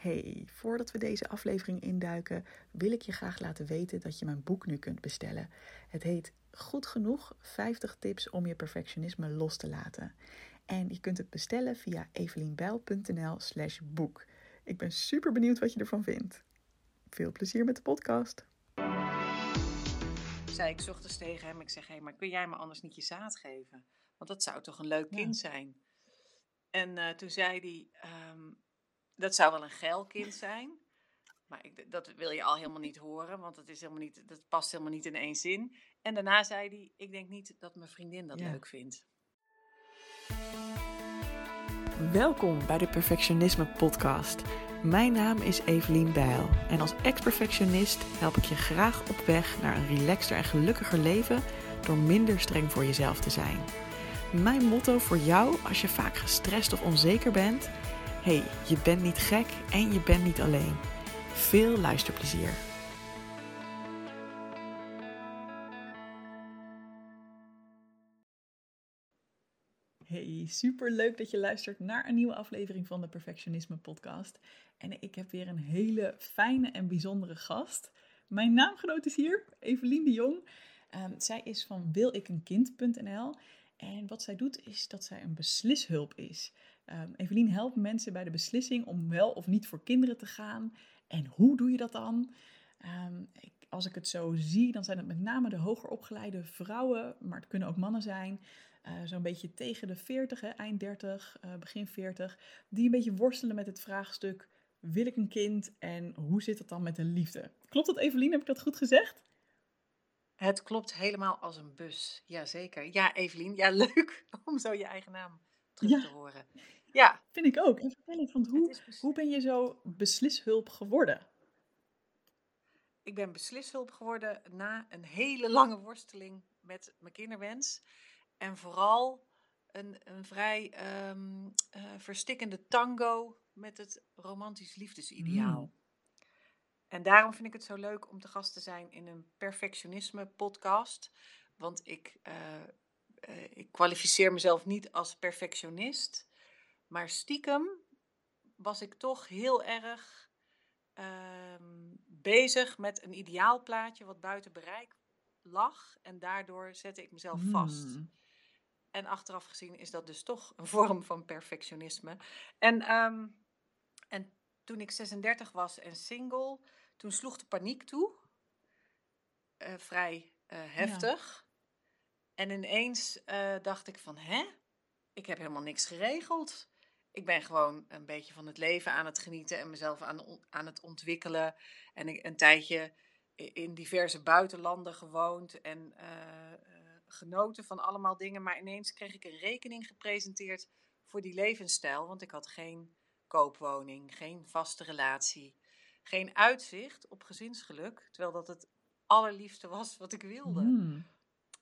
Hey, voordat we deze aflevering induiken, wil ik je graag laten weten dat je mijn boek nu kunt bestellen. Het heet Goed genoeg 50 tips om je perfectionisme los te laten. En je kunt het bestellen via evelienbijl.nl/slash boek. Ik ben super benieuwd wat je ervan vindt. Veel plezier met de podcast. Zei ik ochtends tegen hem, ik zeg, hé, hey, maar kun jij me anders niet je zaad geven? Want dat zou toch een leuk kind zijn? En uh, toen zei hij, um, dat zou wel een geil kind zijn. Maar ik, dat wil je al helemaal niet horen, want dat, is helemaal niet, dat past helemaal niet in één zin. En daarna zei hij, ik denk niet dat mijn vriendin dat leuk vindt. Welkom bij de Perfectionisme Podcast. Mijn naam is Evelien Bijl en als ex-perfectionist help ik je graag op weg naar een relaxter en gelukkiger leven door minder streng voor jezelf te zijn. Mijn motto voor jou als je vaak gestrest of onzeker bent hey, je bent niet gek en je bent niet alleen. Veel luisterplezier. Hey, super leuk dat je luistert naar een nieuwe aflevering van de Perfectionisme Podcast. En ik heb weer een hele fijne en bijzondere gast. Mijn naamgenoot is hier, Evelien de Jong. Um, zij is van wilikeenkind.nl en wat zij doet is dat zij een beslishulp is. Um, Evelien helpt mensen bij de beslissing om wel of niet voor kinderen te gaan. En hoe doe je dat dan? Ehm, ik, als ik het zo zie, dan zijn het met name de hoger opgeleide vrouwen, maar het kunnen ook mannen zijn. Uh, Zo'n beetje tegen de 40, eind 30, uh, eh, begin 40, die een beetje worstelen met het vraagstuk: wil ik een kind en hoe zit het dan met de liefde? Klopt dat, Evelien? Heb ik dat goed gezegd? Het klopt helemaal als een bus. Jazeker. Ja, Evelien. Ja, leuk om zo je eigen naam terug te horen. Ja. Vind ik ook. En vertel eens, want hoe, hoe ben je zo beslishulp geworden? Ik ben beslishulp geworden na een hele lange worsteling met mijn kinderwens. En vooral een, een vrij um, uh, verstikkende tango met het romantisch liefdesideaal. Mm. En daarom vind ik het zo leuk om te gast te zijn in een perfectionisme podcast. Want ik, uh, uh, ik kwalificeer mezelf niet als perfectionist. Maar stiekem was ik toch heel erg um, bezig met een ideaalplaatje wat buiten bereik lag. En daardoor zette ik mezelf vast. Hmm. En achteraf gezien is dat dus toch een vorm van perfectionisme. En, um, en toen ik 36 was en single, toen sloeg de paniek toe. Uh, vrij uh, heftig. Ja. En ineens uh, dacht ik van, hè? Ik heb helemaal niks geregeld ik ben gewoon een beetje van het leven aan het genieten en mezelf aan, aan het ontwikkelen. En ik een tijdje in diverse buitenlanden gewoond en uh, genoten van allemaal dingen. Maar ineens kreeg ik een rekening gepresenteerd voor die levensstijl. Want ik had geen koopwoning, geen vaste relatie, geen uitzicht op gezinsgeluk. Terwijl dat het allerliefste was wat ik wilde. Mm.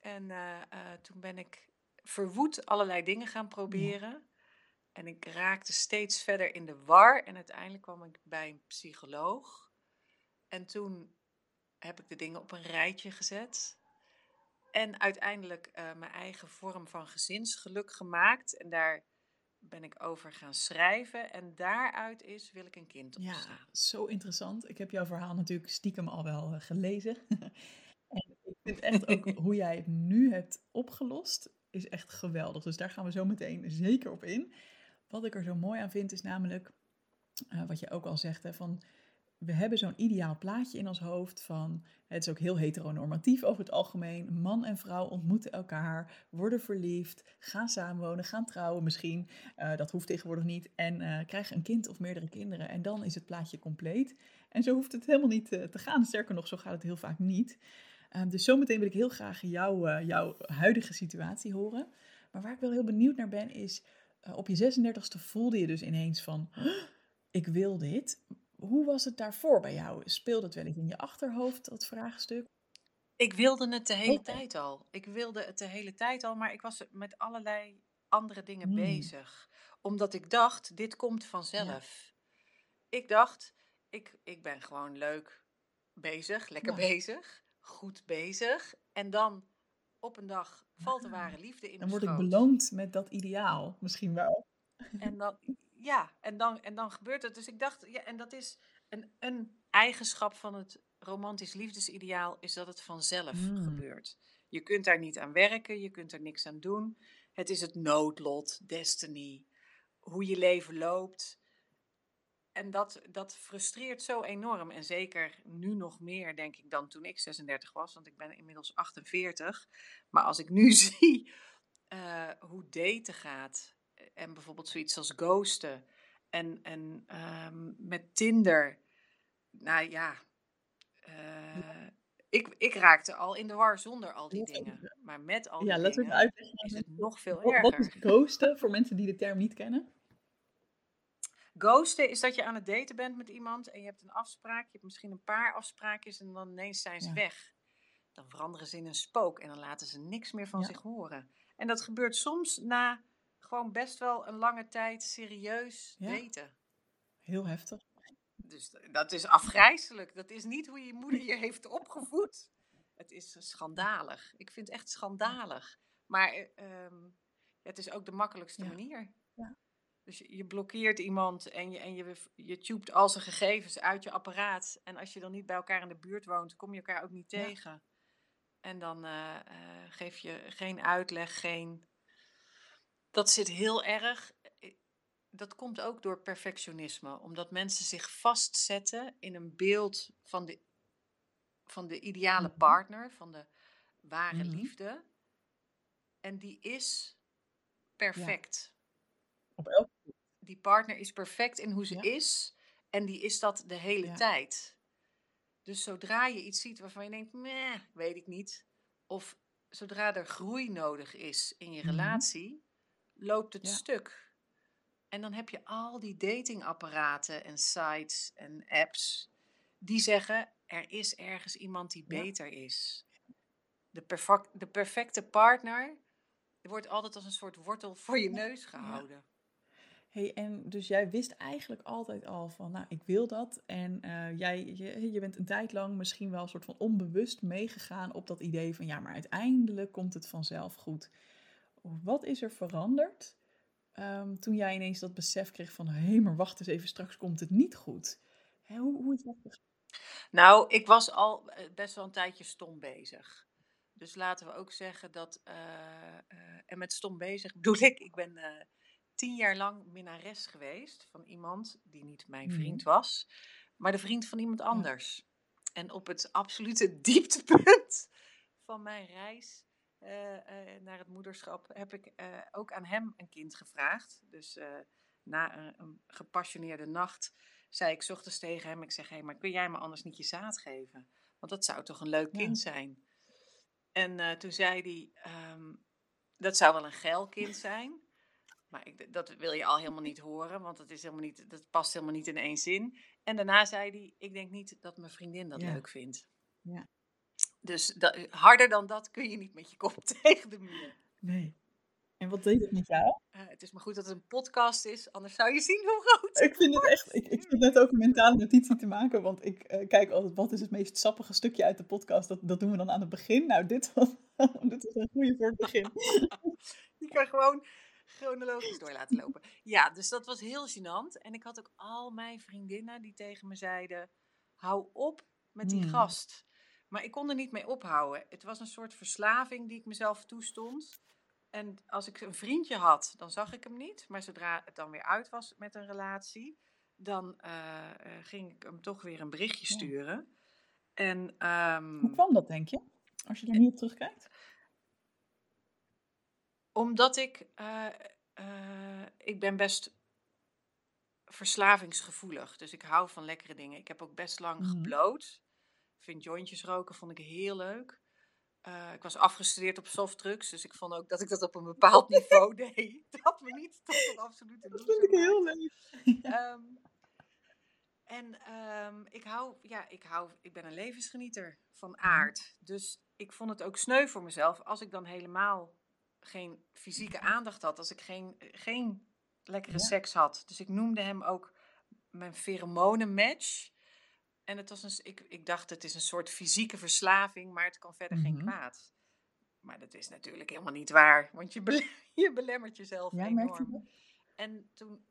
En uh, uh, toen ben ik verwoed allerlei dingen gaan proberen. En ik raakte steeds verder in de war en uiteindelijk kwam ik bij een psycholoog. En toen heb ik de dingen op een rijtje gezet. En uiteindelijk uh, mijn eigen vorm van gezinsgeluk gemaakt. En daar ben ik over gaan schrijven. En daaruit is wil ik een kind ontstaan. Ja, zo interessant. Ik heb jouw verhaal natuurlijk stiekem al wel uh, gelezen. en ik vind echt ook hoe jij het nu hebt opgelost, is echt geweldig. Dus daar gaan we zo meteen zeker op in. Wat ik er zo mooi aan vind is namelijk, uh, wat je ook al zegt, hè, van we hebben zo'n ideaal plaatje in ons hoofd van, het is ook heel heteronormatief over het algemeen, man en vrouw ontmoeten elkaar, worden verliefd, gaan samenwonen, gaan trouwen misschien, uh, dat hoeft tegenwoordig niet, en uh, krijgen een kind of meerdere kinderen en dan is het plaatje compleet. En zo hoeft het helemaal niet te gaan, sterker nog, zo gaat het heel vaak niet. Dus zometeen wil ik heel graag jou, jouw huidige situatie horen. Maar waar ik wel heel benieuwd naar ben is, op je 36e voelde je dus ineens van, ik wil dit. Hoe was het daarvoor bij jou? Speelde het wel eens in je achterhoofd, dat vraagstuk? Ik wilde het de hele okay. tijd al. Ik wilde het de hele tijd al, maar ik was met allerlei andere dingen hmm. bezig. Omdat ik dacht, dit komt vanzelf. Ja. Ik dacht, ik, ik ben gewoon leuk bezig, lekker ja. bezig, goed bezig. En dan op een dag valt de ware liefde in Dan word ik beloond met dat ideaal, misschien wel. En dan, ja, en dan, en dan gebeurt het. Dus ik dacht, ja, en dat is een, een eigenschap van het romantisch liefdesideaal, is dat het vanzelf Mm. gebeurt. Je kunt daar niet aan werken, je kunt er niks aan doen. Het is het noodlot, destiny, hoe je leven loopt. En dat, dat frustreert zo enorm. En zeker nu nog meer, denk ik, dan toen ik 36 was. Want ik ben inmiddels 48. Maar als ik nu zie eh, hoe daten gaat. En bijvoorbeeld zoiets als ghosten. En, en ehm, met Tinder. Nou ja. eh, ik, ik raakte al in de war zonder al die dingen. Maar met al die Ja, laten we dingen het uitleggen. is het nog veel Wat, wat is erger. ghosten voor mensen die de term niet kennen? Ghosten is dat je aan het daten bent met iemand en je hebt een afspraak. Je hebt misschien een paar afspraakjes en dan ineens zijn ze Ja. weg. Dan veranderen ze in een spook en dan laten ze niks meer van Ja. zich horen. En dat gebeurt soms na gewoon best wel een lange tijd serieus Ja. daten. Heel heftig. Dus dat is afgrijzelijk. Dat is niet hoe je moeder je heeft opgevoed. Het is schandalig. Ik vind het echt schandalig. Maar eh, ehm, het is ook de makkelijkste manier. Ja. Dus je, blokkeert iemand en, je, en je, je tubt al zijn gegevens uit je apparaat. En als je dan niet bij elkaar in de buurt woont, kom je elkaar ook niet Ja. tegen. En dan eh, eh, geef je geen uitleg, geen... Dat zit heel erg dat komt ook door perfectionisme. Omdat mensen zich vastzetten in een beeld van de, van de ideale Mhm. partner, van de ware Mhm. liefde. En die is perfect. Op elk Die partner is perfect in hoe ze Ja. is. En die is dat de hele Ja. tijd. Dus zodra je iets ziet waarvan je denkt, meh, weet ik niet. Of zodra er groei nodig is in je Mhm. relatie, loopt het Ja. stuk. En dan heb je al die datingapparaten en sites en apps die zeggen: er is ergens iemand die Ja. beter is. De, perfec- de perfecte partner wordt altijd als een soort wortel voor je neus gehouden. Hey, en dus jij wist eigenlijk altijd al van, nou, ik wil dat. En eh, jij, je, je bent een tijd lang misschien wel een soort van onbewust meegegaan op dat idee van, ja, maar uiteindelijk komt het vanzelf goed. Wat is er veranderd ehm, toen jij ineens dat besef kreeg van, hé, maar wacht eens even, straks komt het niet goed. Hoe, hoe is dat? Nou, ik was al eh, best wel een tijdje stom bezig. Dus laten we ook zeggen dat. eh, en met stom bezig bedoel ik, ik ben tien jaar lang minnares geweest van iemand die niet mijn Mhm. vriend was, maar de vriend van iemand anders. En op het absolute dieptepunt van mijn reis eh, eh, naar het moederschap heb ik eh, ook aan hem een kind gevraagd. Dus na een, een gepassioneerde nacht zei ik ochtends tegen hem, ik zeg, hé, hey, maar kun jij me anders niet je zaad geven? Want dat zou toch een leuk Ja. kind zijn? En toen zei hij, ehm, dat zou wel een geil kind zijn. Maar ik, dat wil je al helemaal niet horen, want dat, is helemaal niet, dat past helemaal niet in één zin. En daarna zei hij, ik denk niet dat mijn vriendin dat Ja. leuk vindt. Ja. Dus da- harder dan dat kun je niet met je kop tegen de muur. Nee. En wat deed het met jou? Eh, het is maar goed dat het een podcast is, anders zou je zien hoe groot Ik vind het echt, ik, ik zit net ook een mentale notitie te maken, want ik eh, kijk altijd, wat is het meest sappige stukje uit de podcast? Dat, dat doen we dan aan het begin. Nou, dit was, dit was een goede voor het begin. Die kan gewoon chronologisch door laten lopen. Ja, dus dat was heel gênant. En ik had ook al mijn vriendinnen die tegen me zeiden: hou op met die Hmm. gast. Maar ik kon er niet mee ophouden. Het was een soort verslaving die ik mezelf toestond. En als ik een vriendje had, dan zag ik hem niet. Maar zodra het dan weer uit was met een relatie, dan eh, eh, ging ik hem toch weer een berichtje Ja. sturen. En ehm, Hoe kwam dat, denk je? Als je er nu op terugkijkt? Omdat ik, eh, eh, ik ben best verslavingsgevoelig. Dus ik hou van lekkere dingen. Ik heb ook best lang Mhm. gebloot. Ik vind jointjes roken vond ik heel leuk. Eh, ik was afgestudeerd op softdrugs, dus ik vond ook dat ik dat op een bepaald niveau deed. Dat me niet tot een absolute Dat vind ik heel leuk. Ehm, en ehm, ik hou, ja, ik hou, ik ben een levensgenieter van aard. Dus ik vond het ook sneu voor mezelf als ik dan helemaal geen fysieke aandacht had, als ik geen, geen lekkere Ja. seks had. Dus ik noemde hem ook mijn pheromonenmatch. En het was een, ik, ik dacht, het is een soort fysieke verslaving, maar het kan verder geen Mhm. kwaad. Maar dat is natuurlijk helemaal niet waar, want je, bele- je belemmert jezelf Ja, je enorm. dat? En toen,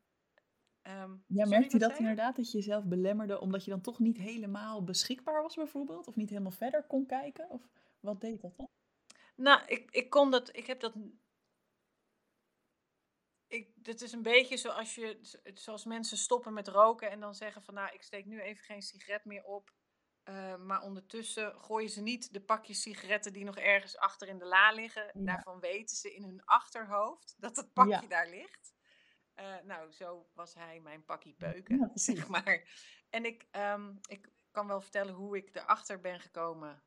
Ehm, Ja, merkte je dat je? inderdaad, dat je jezelf belemmerde omdat je dan toch niet helemaal beschikbaar was bijvoorbeeld? Of niet helemaal verder kon kijken? Of wat deed dat dan? Nou, ik, ik kon dat, ik heb dat. Ik, dit is een beetje zoals, je, zoals mensen stoppen met roken en dan zeggen van nou, ik steek nu even geen sigaret meer op. Eh, maar ondertussen gooien ze niet de pakjes sigaretten die nog ergens achter in de la liggen. Ja. Daarvan weten ze in hun achterhoofd dat het pakje Ja. daar ligt. Eh, nou, zo was hij mijn pakje peuken, Ja, zeg maar. En ik, ehm, ik kan wel vertellen hoe ik erachter ben gekomen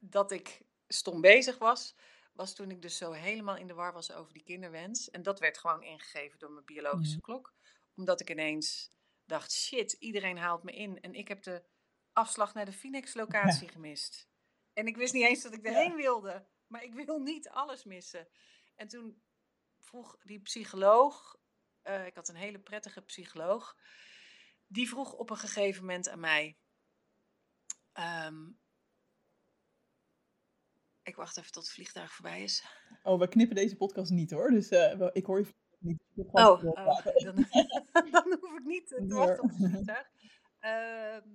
dat ik stom bezig was, was toen ik dus zo helemaal in de war was over die kinderwens. En dat werd gewoon ingegeven door mijn biologische Mhm. klok. Omdat ik ineens dacht, shit, iedereen haalt me in. En ik heb de afslag naar de Phoenix-locatie gemist. En ik wist niet eens dat ik Ja. erheen wilde. Maar ik wil niet alles missen. En toen vroeg die psycholoog, eh, ik had een hele prettige psycholoog, die vroeg op een gegeven moment aan mij. ehm, ik wacht even tot het vliegtuig voorbij is. Oh, we knippen deze podcast niet hoor, dus eh, ik hoor je niet. Oh, oh, dan, dan hoef ik niet te wachten op het vliegtuig. Ehm,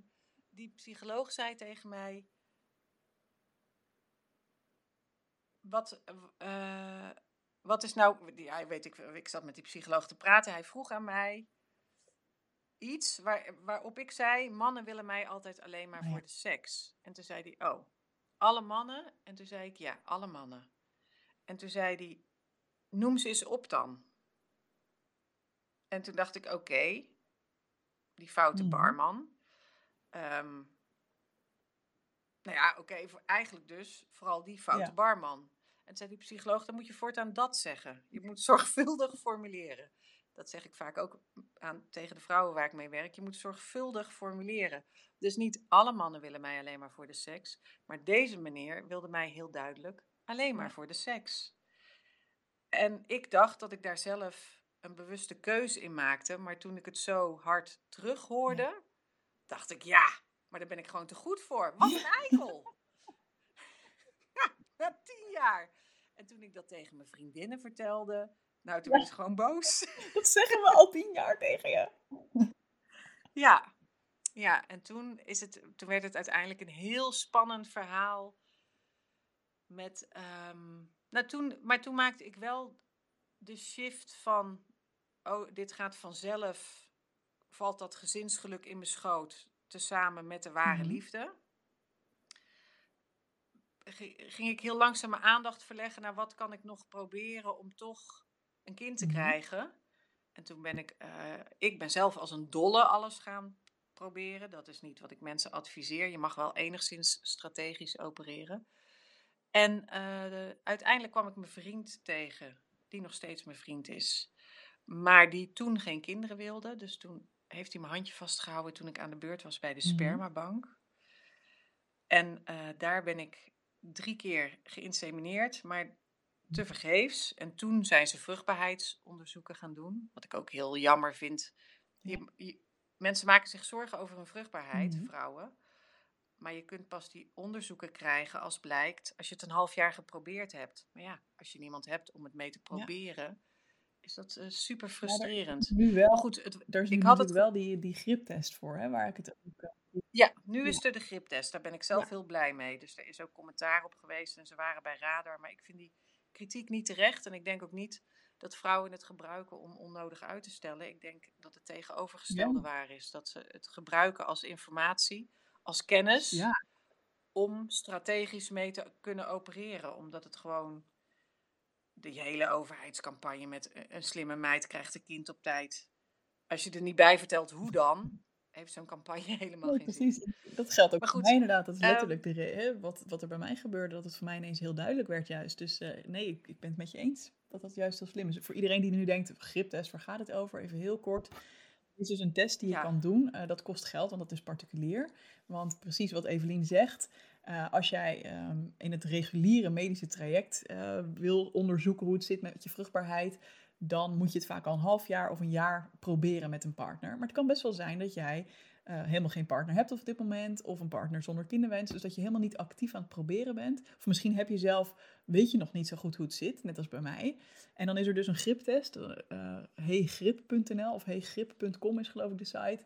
die psycholoog zei tegen mij: Wat, eh, wat is nou. Ja, weet ik, ik zat met die psycholoog te praten. Hij vroeg aan mij iets waar, waarop ik zei: Mannen willen mij altijd alleen maar ja. voor de seks. En toen zei hij: Oh, alle mannen? En toen zei ik: Ja, alle mannen. En toen zei hij: Noem ze eens op dan. En toen dacht ik: Oké, die foute Mhm. barman. Ehm, nou ja, oké, eigenlijk dus vooral die foute Ja. barman. En toen zei die psycholoog, dan moet je voortaan dat zeggen. Je moet zorgvuldig formuleren. Dat zeg ik vaak ook aan, tegen de vrouwen waar ik mee werk. Je moet zorgvuldig formuleren. Dus niet alle mannen willen mij alleen maar voor de seks. Maar deze meneer wilde mij heel duidelijk alleen maar voor de seks. En ik dacht dat ik daar zelf een bewuste keuze in maakte. Maar toen ik het zo hard terughoorde, dacht ik, ja, maar daar ben ik gewoon te goed voor. Wat een eikel! ja, na tien jaar. En toen ik dat tegen mijn vriendinnen vertelde, nou, toen Ja. werd ze gewoon boos. Dat zeggen we al tien jaar tegen je. ja. Ja, en toen, is het, toen werd het uiteindelijk een heel spannend verhaal. Met, ehm, nou toen, maar toen maakte ik wel de shift van, oh, dit gaat vanzelf, valt dat gezinsgeluk in mijn schoot, tezamen met de ware Mhm. liefde. Gi- Ging ik heel langzaam mijn aandacht verleggen naar wat kan ik nog proberen om toch een kind te Mhm. krijgen. En toen ben ik, eh, ik ben zelf als een dolle alles gaan proberen. Dat is niet wat ik mensen adviseer. Je mag wel enigszins strategisch opereren. En eh, de- uiteindelijk kwam ik mijn vriend tegen, die nog steeds mijn vriend is. Maar die toen geen kinderen wilde. Dus toen heeft hij mijn handje vastgehouden toen ik aan de beurt was bij de Mhm. spermabank. En eh, daar ben ik drie keer geïnsemineerd, maar tevergeefs. En toen zijn ze vruchtbaarheidsonderzoeken gaan doen. Wat ik ook heel jammer vind. Je, je- mensen maken zich zorgen over hun vruchtbaarheid, Mhm. vrouwen. Maar je kunt pas die onderzoeken krijgen als blijkt als je het een half jaar geprobeerd hebt. Maar ja, als je niemand hebt om het mee te proberen, is dat eh, super frustrerend. Nu Maar wel, goed, het, er is ik had het wel die, die griptest voor, hè, waar ik het ook... eh, Ja, nu is er de griptest. Daar ben ik zelf heel blij mee. Dus er is ook commentaar op geweest en ze waren bij Radar. Maar ik vind die kritiek niet terecht. En ik denk ook niet dat vrouwen het gebruiken om onnodig uit te stellen. Ik denk dat het tegenovergestelde Ja. waar is. Dat ze het gebruiken als informatie, als kennis, Ja. om strategisch mee te kunnen opereren. Omdat het gewoon de hele overheidscampagne met een- een slimme meid krijgt een kind op tijd. Als je er niet bij vertelt hoe dan, heeft zo'n campagne helemaal Nee, geen zin. precies. Dat geldt ook Maar voor mij inderdaad. Dat is ehm, letterlijk de hè, wat, wat er bij mij gebeurde, dat het voor mij ineens heel duidelijk werd juist. Dus eh, nee, ik, ik ben het met je eens dat dat juist heel slim is. Voor iedereen die nu denkt, griptest, waar gaat het over? Even heel kort. Het is dus een test die je Ja. kan doen. Eh, dat kost geld, want dat is particulier. Want precies wat Evelien zegt, eh, als jij ehm, in het reguliere medische traject wil onderzoeken hoe het zit met je vruchtbaarheid, dan moet je het vaak al een half jaar of een jaar proberen met een partner. Maar het kan best wel zijn dat jij uh, helemaal geen partner hebt op dit moment, of een partner zonder kinderwens. Dus dat je helemaal niet actief aan het proberen bent. Of misschien heb je zelf, weet je nog niet zo goed hoe het zit, net als bij mij. En dan is er dus een griptest, uh, heygrip.nl of heygrip.com is geloof ik de site.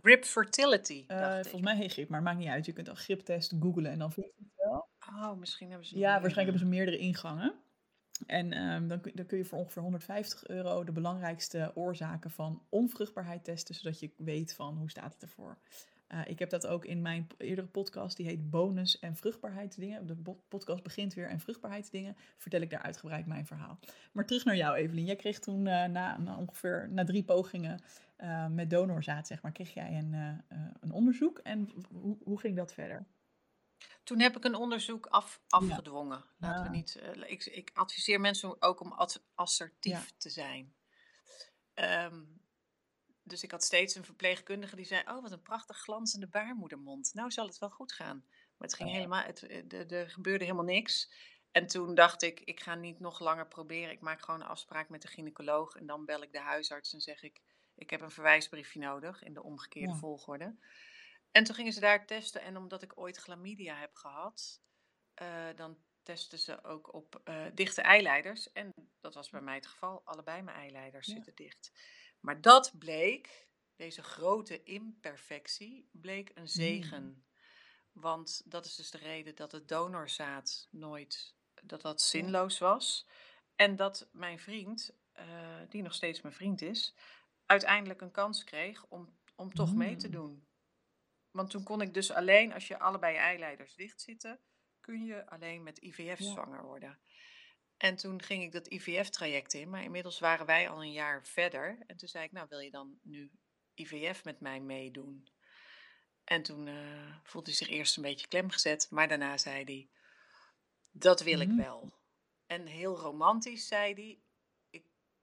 Grip Fertility. Uh, volgens mij Hey Grip, maar maakt niet uit. Je kunt al griptest googlen en dan vind je het wel. Oh, misschien hebben ze. Ja, waarschijnlijk hebben ze meerdere ingangen. En um, dan, dan, kun je voor ongeveer 150 euro de belangrijkste oorzaken van onvruchtbaarheid testen, zodat je weet van hoe staat het ervoor. Uh, ik heb dat ook in mijn eerdere podcast, die heet Bonus en Vruchtbaarheidsdingen. De podcast begint weer en Vruchtbaarheidsdingen. Vertel ik daar uitgebreid mijn verhaal. Maar terug naar jou, Evelien. Jij kreeg toen uh, na, na, ongeveer na drie pogingen uh, met donorzaad, zeg maar, kreeg jij een, een onderzoek. En hoe, hoe ging dat verder? Toen heb ik een onderzoek af, afgedwongen. Laten we niet, uh, ik, ik, adviseer mensen ook om assertief ja. te zijn. Um, dus ik had steeds een verpleegkundige die zei: Oh, wat een prachtig glanzende baarmoedermond. Nou zal het wel goed gaan. Maar het ging helemaal, het, er gebeurde helemaal niks. En toen dacht ik: Ik ga niet nog langer proberen. Ik maak gewoon een afspraak met de gynaecoloog. En dan bel ik de huisarts en zeg ik: Ik heb een verwijsbriefje nodig in de omgekeerde ja. volgorde. En toen gingen ze daar testen. En omdat ik ooit chlamydia heb gehad, uh, dan testen ze ook op uh, dichte eileiders. En dat was bij mij het geval. Allebei mijn eileiders ja. zitten dicht. Maar dat bleek, deze grote imperfectie, bleek een zegen. Mm. Want dat is dus de reden dat het donorzaad nooit, dat dat zinloos was. En dat mijn vriend, uh, die nog steeds mijn vriend is, uiteindelijk een kans kreeg om, om toch mm. mee te mm. doen. Want toen kon ik dus alleen, als je allebei je eileiders dicht zitten, kun je alleen met IVF ja. zwanger worden. En toen ging ik dat IVF-traject in, maar inmiddels waren wij al een jaar verder. En toen zei ik, nou wil je dan nu IVF met mij meedoen? En toen uh, voelde hij zich eerst een beetje klemgezet, maar daarna zei hij, dat wil ik mhm. wel. En heel romantisch zei hij,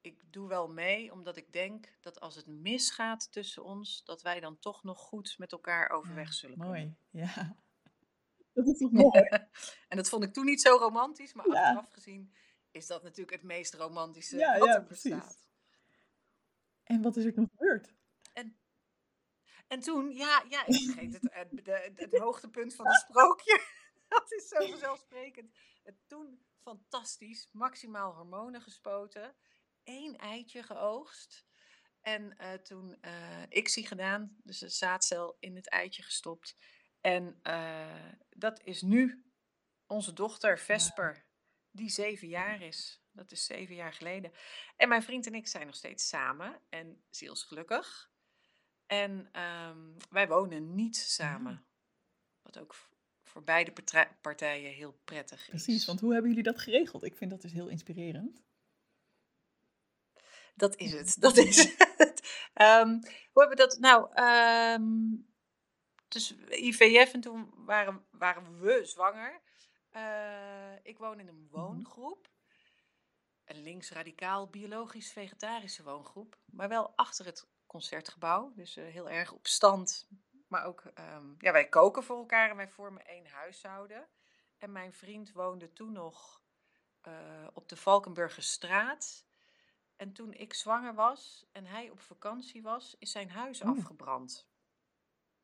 ik, doe wel mee, omdat ik denk dat als het misgaat tussen ons, dat wij dan toch nog goed met elkaar overweg zullen mooi. kunnen. Mooi, ja. Dat is toch mooi. en dat vond ik toen niet zo romantisch, maar ja. achteraf gezien is dat natuurlijk het meest romantische ja, wat ja, er bestaat. Precies. En wat is er toen gebeurd? En, en toen, ja, ja, ik vergeet het, het, het, het hoogtepunt van het sprookje. dat is zo vanzelfsprekend. Toen fantastisch, maximaal hormonen gespoten, één eitje geoogst. En uh, toen uh, ik zie gedaan, dus een zaadcel in het eitje gestopt. En uh, dat is nu onze dochter Vesper die zeven jaar is. Dat is zeven jaar geleden. En mijn vriend en ik zijn nog steeds samen en zielsgelukkig. En um, wij wonen niet samen. Wat ook voor beide partijen heel prettig is. Precies, want hoe hebben jullie dat geregeld? Ik vind dat dus heel inspirerend. Dat is het, dat is het. Um, hoe hebben we dat? Nou, um, dus IVF en toen waren, waren we zwanger. Uh, ik woon in een mhm. woongroep. Een linksradicaal biologisch-vegetarische woongroep. Maar wel achter het concertgebouw. Dus uh, heel erg op stand. Maar ook, um, ja, wij koken voor elkaar en wij vormen één huishouden. En mijn vriend woonde toen nog uh, op de Valkenburgerstraat. En toen ik zwanger was en hij op vakantie was, is zijn huis oh. afgebrand.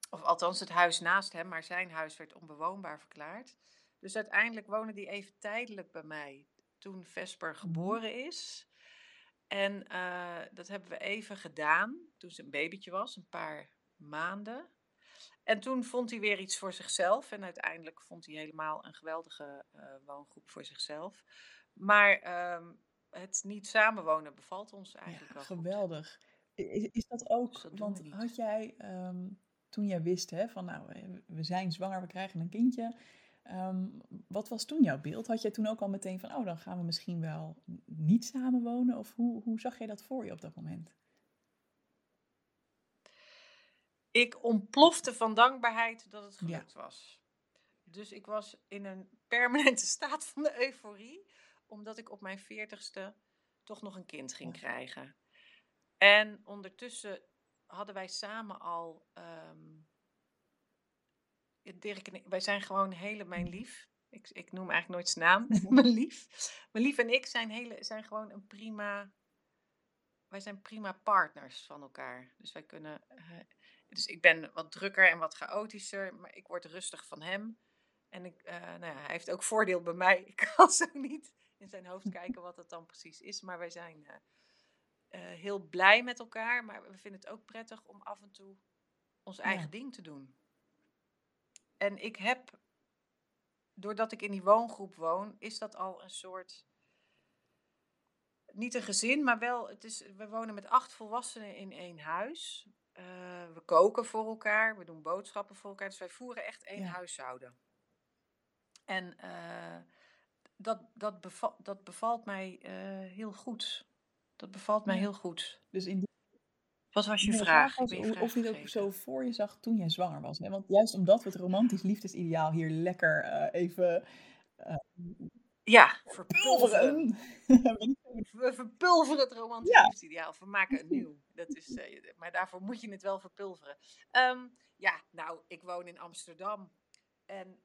Of althans het huis naast hem, maar zijn huis werd onbewoonbaar verklaard. Dus uiteindelijk wonen die even tijdelijk bij mij toen Vesper mhm. geboren is. En uh, dat hebben we even gedaan toen ze een babytje was, een paar maanden. En toen vond hij weer iets voor zichzelf. En uiteindelijk vond hij helemaal een geweldige uh, woongroep voor zichzelf. Maar uh, het niet samenwonen bevalt ons eigenlijk ja, wel geweldig. Is, is, dat ook, dus dat want had jij, um, toen jij wist hè, van nou, we zijn zwanger, we krijgen een kindje. Um, wat was toen jouw beeld? Had jij toen ook al meteen van, oh, dan gaan we misschien wel niet samenwonen? Of hoe, hoe zag jij dat voor je op dat moment? Ik ontplofte van dankbaarheid dat het gelukt ja. was. Dus ik was in een permanente staat van de euforie, omdat ik op mijn veertigste toch nog een kind ging krijgen. En ondertussen hadden wij samen al um, Dirk en ik, wij zijn gewoon helemaal mijn lief. Ik, ik noem eigenlijk nooit zijn naam. mijn lief. Mijn lief en ik zijn, hele, zijn gewoon een prima. Wij zijn prima partners van elkaar. Dus wij kunnen. eh, dus ik ben wat drukker en wat chaotischer, maar ik word rustig van hem. En ik, eh, nou ja, hij heeft ook voordeel bij mij. Ik kan zo niet in zijn hoofd kijken wat het dan precies is. Maar wij zijn eh, eh, heel blij met elkaar. Maar we vinden het ook prettig om af en toe ons eigen Ja. ding te doen. En ik heb, doordat ik in die woongroep woon, is dat al een soort. Niet een gezin, maar wel. Het is, we wonen met acht volwassenen in één huis. Eh, we koken voor elkaar, we doen boodschappen voor elkaar. Dus wij voeren echt één Ja. huishouden. En dat, dat, beva- dat bevalt mij eh, heel goed. Dat bevalt mij heel goed. Dus in die Wat was je vraag? was je of, vraag of je het ook zo voor je zag toen jij zwanger was. Hè? Want juist omdat we het romantisch liefdesideaal hier lekker eh, even Ja, verpulveren. pulveren. We verpulveren het romantisch Ja. liefdesideaal. We maken een nieuw. Dat is, maar daarvoor moet je het wel verpulveren. Ehm, ja, nou, ik woon in Amsterdam. En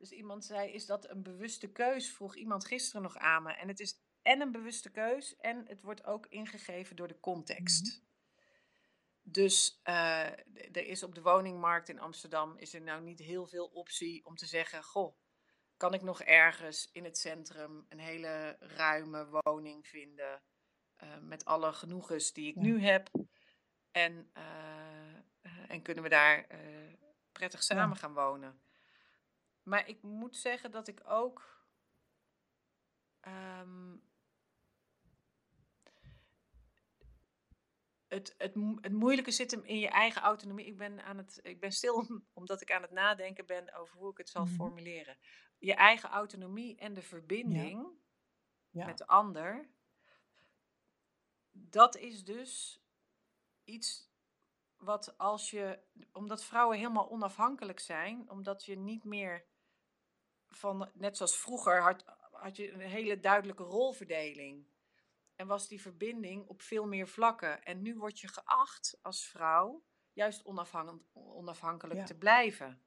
dus iemand zei, is dat een bewuste keus? Vroeg iemand gisteren nog aan me. En het is en een bewuste keus en het wordt ook ingegeven door de context. Dus eh, er is op de woningmarkt in Amsterdam is er nou niet heel veel optie om te zeggen, goh, kan ik nog ergens in het centrum een hele ruime woning vinden eh, met alle genoegens die ik Ja. nu heb en, eh, en kunnen we daar prettig Ja. samen gaan wonen. Maar ik moet zeggen dat ik ook ehm, het, het, het moeilijke zit hem in je eigen autonomie. Ik ben, aan het, ik ben stil omdat ik aan het nadenken ben over hoe ik het zal Mhm. formuleren. Je eigen autonomie en de verbinding Ja. met de ander. Dat is dus iets wat als je, omdat vrouwen helemaal onafhankelijk zijn, omdat je niet meer van, net zoals vroeger, had, had je een hele duidelijke rolverdeling. En was die verbinding op veel meer vlakken. En nu word je geacht als vrouw juist onafhankelijk, onafhankelijk Ja. te blijven.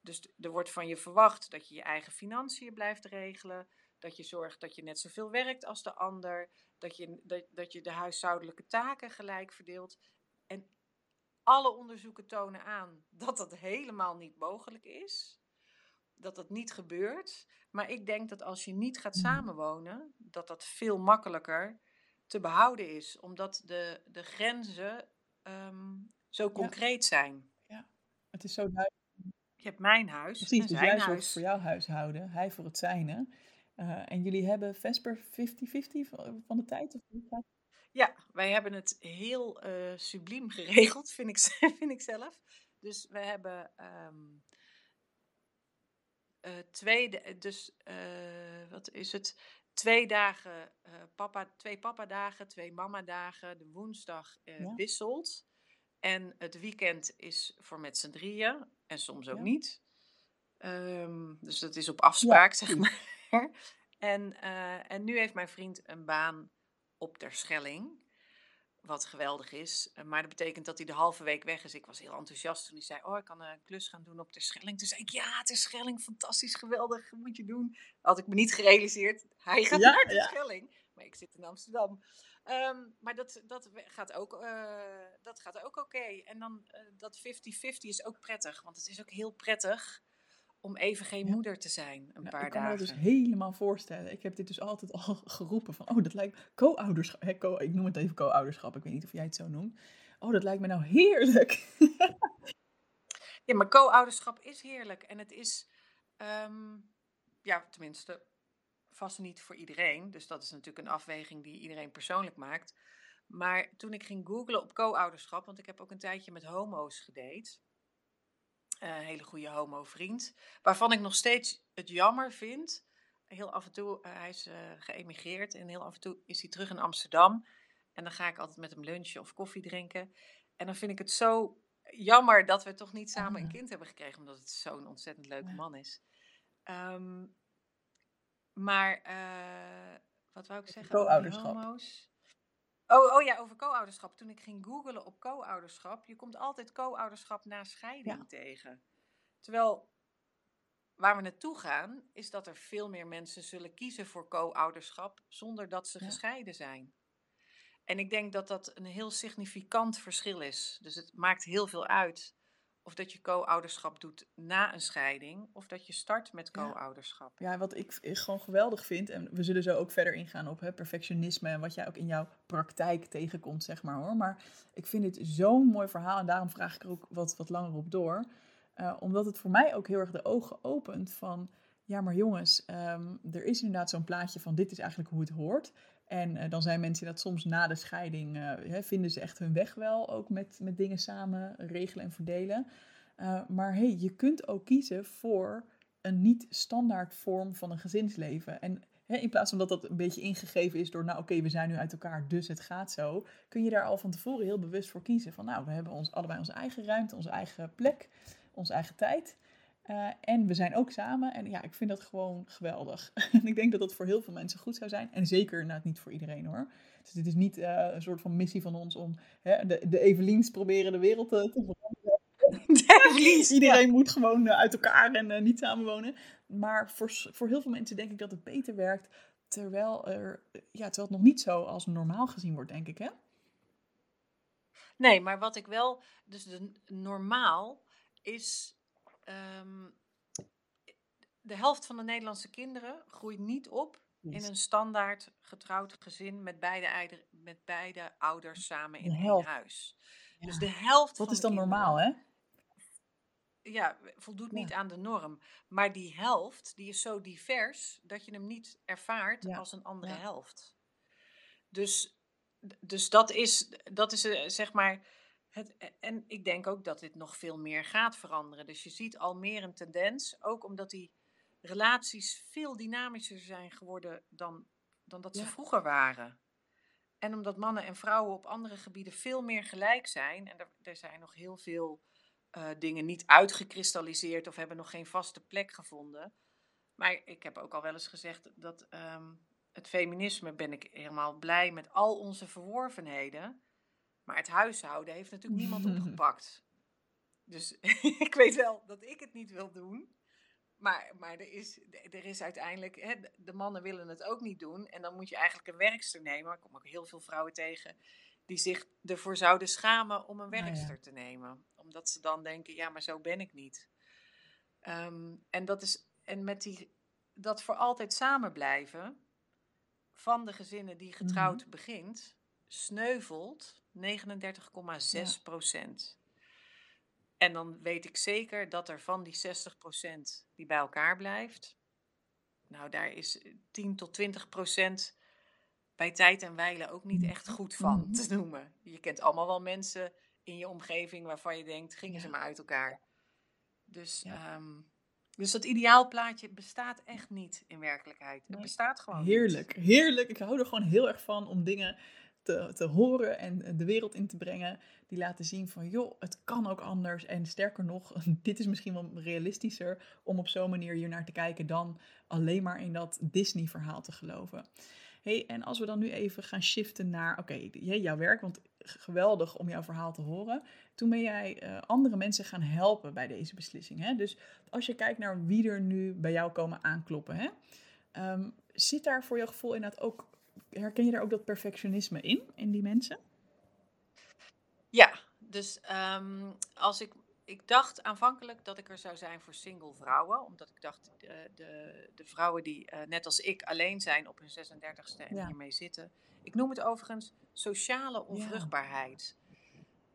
Dus er wordt van je verwacht dat je je eigen financiën blijft regelen. Dat je zorgt dat je net zoveel werkt als de ander. Dat je, dat, dat je de huishoudelijke taken gelijk verdeelt. En alle onderzoeken tonen aan dat dat helemaal niet mogelijk is. Dat dat niet gebeurt. Maar ik denk dat als je niet gaat Mhm. samenwonen, dat dat veel makkelijker te behouden is. Omdat de, de grenzen ehm, zo concreet zijn. Het is zo duidelijk. Je hebt mijn huis Precies, en dus zijn jij zorgt huis. voor jouw huishouden, hij voor het zijne. Eh, en jullie hebben Vesper 50-50 van de tijd? Of Ja, wij hebben het heel eh, subliem geregeld, vind ik, vind ik zelf. Dus we hebben ehm eh, twee, dus eh, wat is het? Twee dagen eh, papa, twee papa-dagen, twee mama-dagen. De woensdag Ja. wisselt. En het weekend is voor met z'n drieën en soms ook Ja. niet. Ehm, dus dat is op afspraak, zeg maar. En, en nu heeft mijn vriend een baan op Terschelling. Wat geweldig is. Eh, Maar dat betekent dat hij de halve week weg is. Ik was heel enthousiast toen hij zei: Oh, ik kan een klus gaan doen op Terschelling. Toen zei ik: Ja, Terschelling, fantastisch, geweldig, moet je doen. Had ik me niet gerealiseerd. Hij gaat Ja, naar ja. Terschelling. Maar ik zit in Amsterdam. Ehm, maar dat, dat gaat ook, eh, dat gaat ook oké. En dan eh, dat 50-50 is ook prettig. Want het is ook heel prettig om even geen Ja. moeder te zijn. Een Nou, paar ik kan me dagen. dat dus helemaal voorstellen. Ik heb dit dus altijd al geroepen van, oh, dat lijkt co-ouderschap. co- ik noem het even co-ouderschap. Ik weet niet of jij het zo noemt. Oh, dat lijkt me nou heerlijk. Ja, maar co-ouderschap is heerlijk. En het is, ehm, ja, tenminste, vast niet voor iedereen. Dus dat is natuurlijk een afweging die iedereen persoonlijk maakt. Maar toen ik ging googlen op co-ouderschap, want ik heb ook een tijdje met homo's gedate. Een hele goede homo-vriend. Waarvan ik nog steeds het jammer vind. Heel af en toe, eh, hij is eh, geëmigreerd en heel af en toe is hij terug in Amsterdam. En dan ga ik altijd met hem lunchen of koffie drinken. En dan vind ik het zo jammer dat we toch niet samen een Ah. kind hebben gekregen, omdat het zo'n ontzettend leuke man is. Ehm, maar, eh, wat wou ik zeggen? Co-ouderschap. homo's? Oh, oh ja, over co-ouderschap. Toen ik ging googlen op co-ouderschap, je komt altijd co-ouderschap na scheiding Ja. tegen. Terwijl waar we naartoe gaan, is dat er veel meer mensen zullen kiezen voor co-ouderschap zonder dat ze gescheiden zijn. En ik denk dat dat een heel significant verschil is. Dus het maakt heel veel uit of dat je co-ouderschap doet na een scheiding, of dat je start met co-ouderschap. Ja. wat ik gewoon geweldig vind, en we zullen zo ook verder ingaan op hè, perfectionisme en wat jij ook in jouw praktijk tegenkomt, zeg maar hoor. Maar ik vind dit zo'n mooi verhaal en daarom vraag ik er ook wat, wat langer op door. Uh, omdat het voor mij ook heel erg de ogen opent van, ja maar jongens, ehm, er is inderdaad zo'n plaatje van dit is eigenlijk hoe het hoort. En uh, dan zijn mensen dat soms na de scheiding, uh, hè, vinden ze echt hun weg wel, ook met, met dingen samen regelen en verdelen. Uh, maar hey, je kunt ook kiezen voor een niet standaard vorm van een gezinsleven. En hè, in plaats van dat dat een beetje ingegeven is door, nou oké, we zijn nu uit elkaar, dus het gaat zo, kun je daar al van tevoren heel bewust voor kiezen. Van nou, we hebben ons allebei onze eigen ruimte, onze eigen plek, onze eigen tijd. Uh, en we zijn ook samen. En ja, ik vind dat gewoon geweldig. en ik denk dat dat voor heel veel mensen goed zou zijn. En zeker inderdaad niet voor iedereen hoor. Dus dit is niet uh, een soort van missie van ons om hè, de, de Eveliens proberen de wereld te, te veranderen. Iedereen moet gewoon uh, uit elkaar en niet samenwonen. Maar voor, voor heel veel mensen denk ik dat het beter werkt. Terwijl, er, ja, terwijl het nog niet zo als normaal gezien wordt, denk ik hè? Nee, maar wat ik wel... Dus de, normaal is Um, de helft van de Nederlandse kinderen groeit niet op in een standaard getrouwd gezin met beide, met beide ouders samen in één huis. Dus de helft. Wat is dan normaal, hè? Ja, voldoet niet aan de norm. Maar die helft, die is zo divers dat je hem niet ervaart als een andere helft. Dus, dus dat is, dat is eh, zeg maar het, en ik denk ook dat dit nog veel meer gaat veranderen. Dus je ziet al meer een tendens, ook omdat die relaties veel dynamischer zijn geworden dan, dan dat ze vroeger waren. En omdat mannen en vrouwen op andere gebieden veel meer gelijk zijn. En er, er zijn nog heel veel uh, dingen niet uitgekristalliseerd of hebben nog geen vaste plek gevonden. Maar ik heb ook al wel eens gezegd dat um, het feminisme ben ik helemaal blij met al onze verworvenheden. Maar het huishouden heeft natuurlijk niemand opgepakt. Dus ik weet wel dat ik het niet wil doen. Maar, maar er, is, er is uiteindelijk, hè, de mannen willen het ook niet doen. En dan moet je eigenlijk een werkster nemen. Ik kom ook heel veel vrouwen tegen die zich ervoor zouden schamen om een nou werkster te nemen. Omdat ze dan denken, ja, maar zo ben ik niet. Ehm, en dat is, en met die, dat voor altijd samen blijven van de gezinnen die getrouwd mhm. begint, sneuvelt 39,6 procent. En dan weet ik zeker dat er van die 60 procent die bij elkaar blijft, nou daar is 10 tot 20 procent bij tijd en wijle ook niet echt goed van mm-hmm. te noemen. Je kent allemaal wel mensen in je omgeving waarvan je denkt, gingen ze maar uit elkaar. Dus, ehm, dus dat ideaalplaatje bestaat echt niet in werkelijkheid. Het bestaat gewoon Heerlijk, heerlijk. Ik hou er gewoon heel erg van om dingen te, te horen en de wereld in te brengen. Die laten zien van, joh, het kan ook anders. En sterker nog, dit is misschien wel realistischer om op zo'n manier hier naar te kijken dan alleen maar in dat Disney-verhaal te geloven. hey, en als we dan nu even gaan shiften naar, oké, jouw werk, want geweldig om jouw verhaal te horen. Toen ben jij uh, andere mensen gaan helpen bij deze beslissing. Hè? Dus als je kijkt naar wie er nu bij jou komen aankloppen, hè? Um, zit daar voor je gevoel inderdaad ook herken je daar ook dat perfectionisme in, in die mensen? Ja, dus um, als ik, ik dacht aanvankelijk dat ik er zou zijn voor single vrouwen, omdat ik dacht de, de, de vrouwen die uh, net als ik alleen zijn op hun 36ste en hiermee zitten. Ik noem het overigens sociale onvruchtbaarheid. Ja.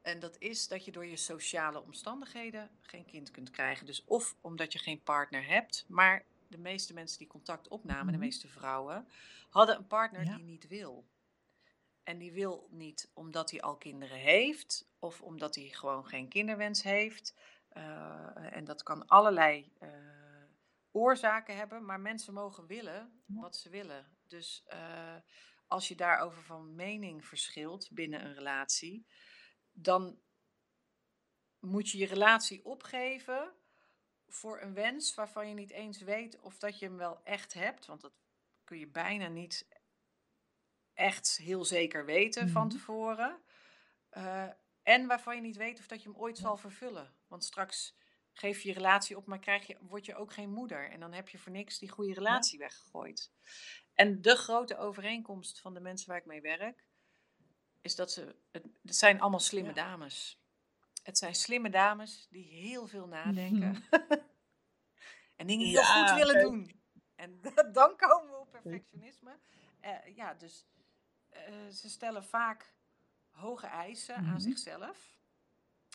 En dat is dat je door je sociale omstandigheden geen kind kunt krijgen. Dus of omdat je geen partner hebt, maar de meeste mensen die contact opnamen, de mhm. meeste vrouwen, hadden een partner die niet wil. En die wil niet omdat hij al kinderen heeft, of omdat hij gewoon geen kinderwens heeft. Uh, en dat kan allerlei uh, oorzaken hebben, maar mensen mogen willen wat ze willen. Dus uh, als je daarover van mening verschilt binnen een relatie, dan moet je je relatie opgeven voor een wens waarvan je niet eens weet of dat je hem wel echt hebt. Want dat kun je bijna niet echt heel zeker weten van mhm. tevoren. Uh, en waarvan je niet weet of dat je hem ooit zal vervullen. Want straks geef je je relatie op, maar krijg je, word je ook geen moeder. En dan heb je voor niks die goede relatie weggegooid. En de grote overeenkomst van de mensen waar ik mee werk, is dat ze, het, zijn allemaal slimme dames. Het zijn slimme dames die heel veel nadenken. en dingen heel goed willen doen. En dan komen we op perfectionisme. Uh, ja, dus uh, ze stellen vaak hoge eisen aan mhm. zichzelf,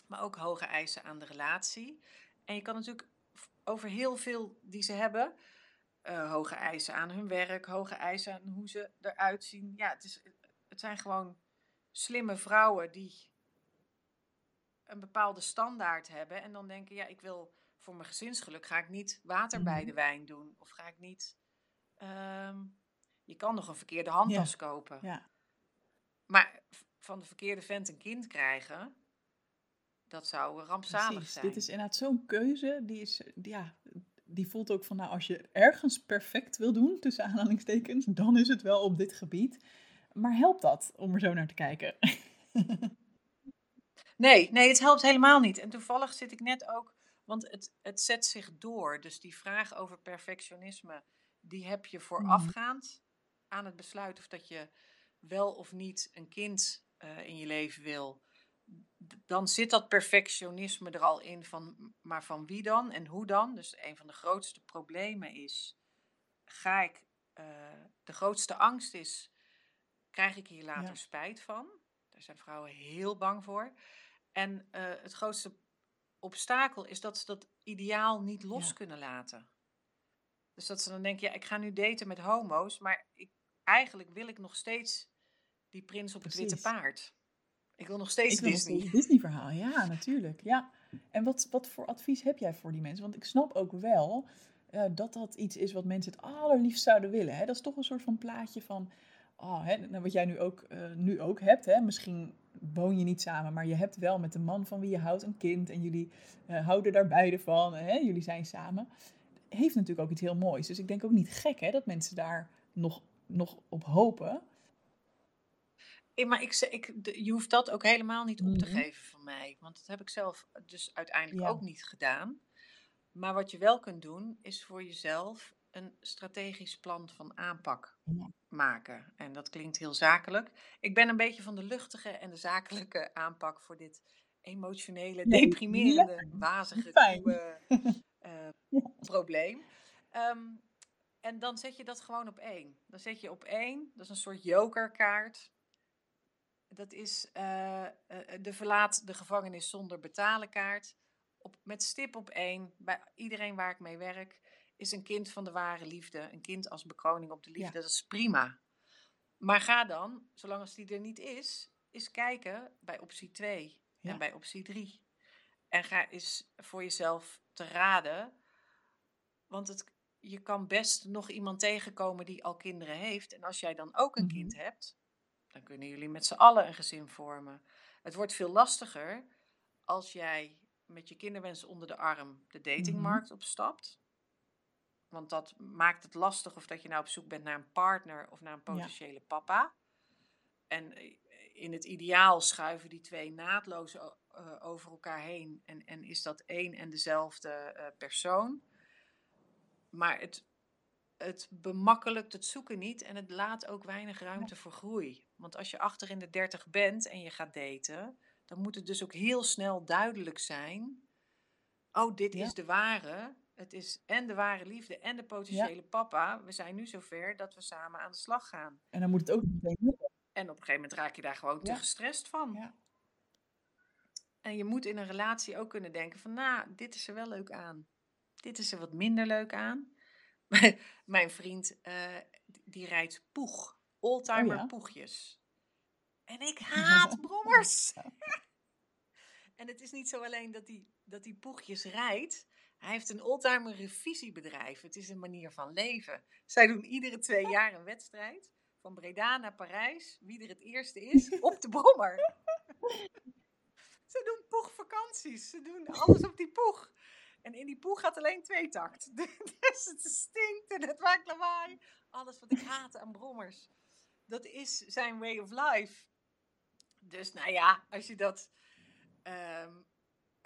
maar ook hoge eisen aan de relatie. En je kan natuurlijk over heel veel die ze hebben, uh, hoge eisen aan hun werk, hoge eisen aan hoe ze eruit zien. Ja, het, is, het zijn gewoon slimme vrouwen die een bepaalde standaard hebben en dan denken, ja, ik wil voor mijn gezinsgeluk ga ik niet water bij mhm. de wijn doen of ga ik niet. Ehm, je kan nog een verkeerde handtas kopen. Ja. Maar van de verkeerde vent een kind krijgen, dat zou rampzalig Precies. zijn. Dit is inderdaad zo'n keuze. Die, is, ja, die voelt ook van, nou, als je ergens perfect wil doen, tussen aanhalingstekens, dan is het wel op dit gebied. Maar helpt dat om er zo naar te kijken? nee, nee, het helpt helemaal niet. En toevallig zit ik net ook, want het, het zet zich door. Dus die vraag over perfectionisme, die heb je voorafgaand mhm. aan het besluit of dat je wel of niet een kind uh, in je leven wil, dan zit dat perfectionisme er al in van, maar van wie dan en hoe dan? Dus een van de grootste problemen is, ga ik, uh, de grootste angst is, krijg ik hier later spijt van? Daar zijn vrouwen heel bang voor. En uh, het grootste obstakel is dat ze dat ideaal niet los ja. kunnen laten. Dus dat ze dan denken, ja, ik ga nu daten met homo's, maar ik, eigenlijk wil ik nog steeds die prins op het witte paard. Ik wil nog steeds Disney. Een Disney-verhaal, ja, natuurlijk. Ja. En wat, wat voor advies heb jij voor die mensen? Want ik snap ook wel uh, dat dat iets is wat mensen het allerliefst zouden willen. Hè? Dat is toch een soort van plaatje van, oh, hè, nou, wat jij nu ook, uh, nu ook hebt. Hè? Misschien woon je niet samen, maar je hebt wel met de man van wie je houdt een kind. En jullie uh, houden daar beide van. Hè? Jullie zijn samen. Heeft natuurlijk ook iets heel moois. Dus ik denk ook niet gek hè, dat mensen daar nog, nog op hopen maar ik, ik, je hoeft dat ook helemaal niet op te mhm. geven van mij. Want dat heb ik zelf dus uiteindelijk ook niet gedaan. Maar wat je wel kunt doen, is voor jezelf een strategisch plan van aanpak maken. En dat klinkt heel zakelijk. Ik ben een beetje van de luchtige en de zakelijke aanpak voor dit emotionele, deprimerende, ja. wazige, nieuwe, uh, probleem. Ehm, en dan zet je dat gewoon op één. Dan zet je op één, dat is een soort jokerkaart. Dat is uh, de verlaat de gevangenis zonder betalen kaart. Op, met stip op één, bij iedereen waar ik mee werk, is een kind van de ware liefde. Een kind als bekroning op de liefde, dat is prima. Maar ga dan, zolang als die er niet is, eens kijken bij optie 2 en bij optie 3. En ga eens voor jezelf te raden. Want het, je kan best nog iemand tegenkomen die al kinderen heeft. En als jij dan ook een kind mhm. hebt, dan kunnen jullie met z'n allen een gezin vormen. Het wordt veel lastiger als jij met je kinderwens onder de arm de datingmarkt mm opstapt. Want dat maakt het lastig of dat je nou op zoek bent naar een partner of naar een potentiële papa. En eh, in het ideaal schuiven die twee naadloos eh, over elkaar heen en, en is dat één en dezelfde uh, persoon. Maar het het bemakkelijkt het zoeken niet en het laat ook weinig ruimte voor groei. Want als je achter in de dertig bent en je gaat daten, dan moet het dus ook heel snel duidelijk zijn: oh, dit is de ware. Het is en de ware liefde en de potentiële papa. We zijn nu zover dat we samen aan de slag gaan. En dan moet het ook meteen lukken. En op een gegeven moment raak je daar gewoon te gestrest van. En je moet in een relatie ook kunnen denken van, nou, dit is er wel leuk aan. Dit is er wat minder leuk aan. Mijn vriend, uh, die rijdt poeg. Oldtimer oh, poegjes. En ik haat brommers. en het is niet zo alleen dat hij dat die poegjes rijdt. Hij heeft een oldtimer revisiebedrijf. Het is een manier van leven. Zij doen iedere twee jaar een wedstrijd. Van Breda naar Parijs. Wie er het eerste is, op de brommer. Ze doen poegvakanties. Ze doen alles op die poeg. En in die poeg gaat alleen twee takt. Dus het stinkt en het maakt lawaai. Alles wat ik haat aan brommers. Dat is zijn way of life. Dus nou ja, als je dat, um,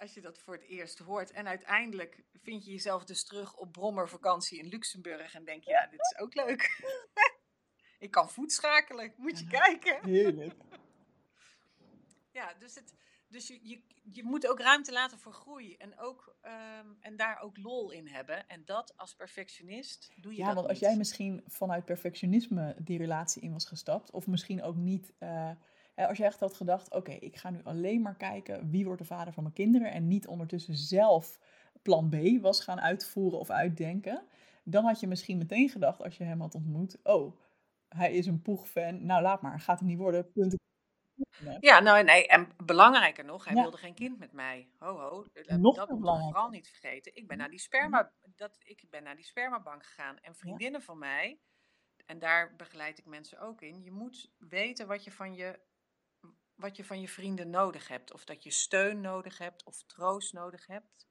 als je dat voor het eerst hoort. En uiteindelijk vind je jezelf dus terug op brommervakantie in Luxemburg. En denk je, ja, dit is ook leuk. ik kan voetschakelen, moet je kijken. Heerlijk. Ja, dus, het, dus je, je, je moet ook ruimte laten voor groei. En, ook, ehm, en daar ook lol in hebben. En dat als perfectionist doe je Ja, dat want als jij misschien vanuit perfectionisme die relatie in was gestapt, of misschien ook niet, eh, als jij echt had gedacht, oké, ik ga nu alleen maar kijken wie wordt de vader van mijn kinderen en niet ondertussen zelf plan B was gaan uitvoeren of uitdenken, dan had je misschien meteen gedacht als je hem had ontmoet, oh, hij is een poegfan, nou laat maar, gaat hem niet worden, punt. Ja, nou nee, en belangrijker nog, hij Ja. wilde geen kind met mij. Ho, ho, eh, Nog dat moet je belangrijker. vooral niet vergeten. Ik ben naar die sperma, dat, ik ben naar die spermabank gegaan. En vriendinnen van mij, en daar begeleid ik mensen ook in, je moet weten wat je van je, wat je van je vrienden nodig hebt. Of dat je steun nodig hebt, of troost nodig hebt,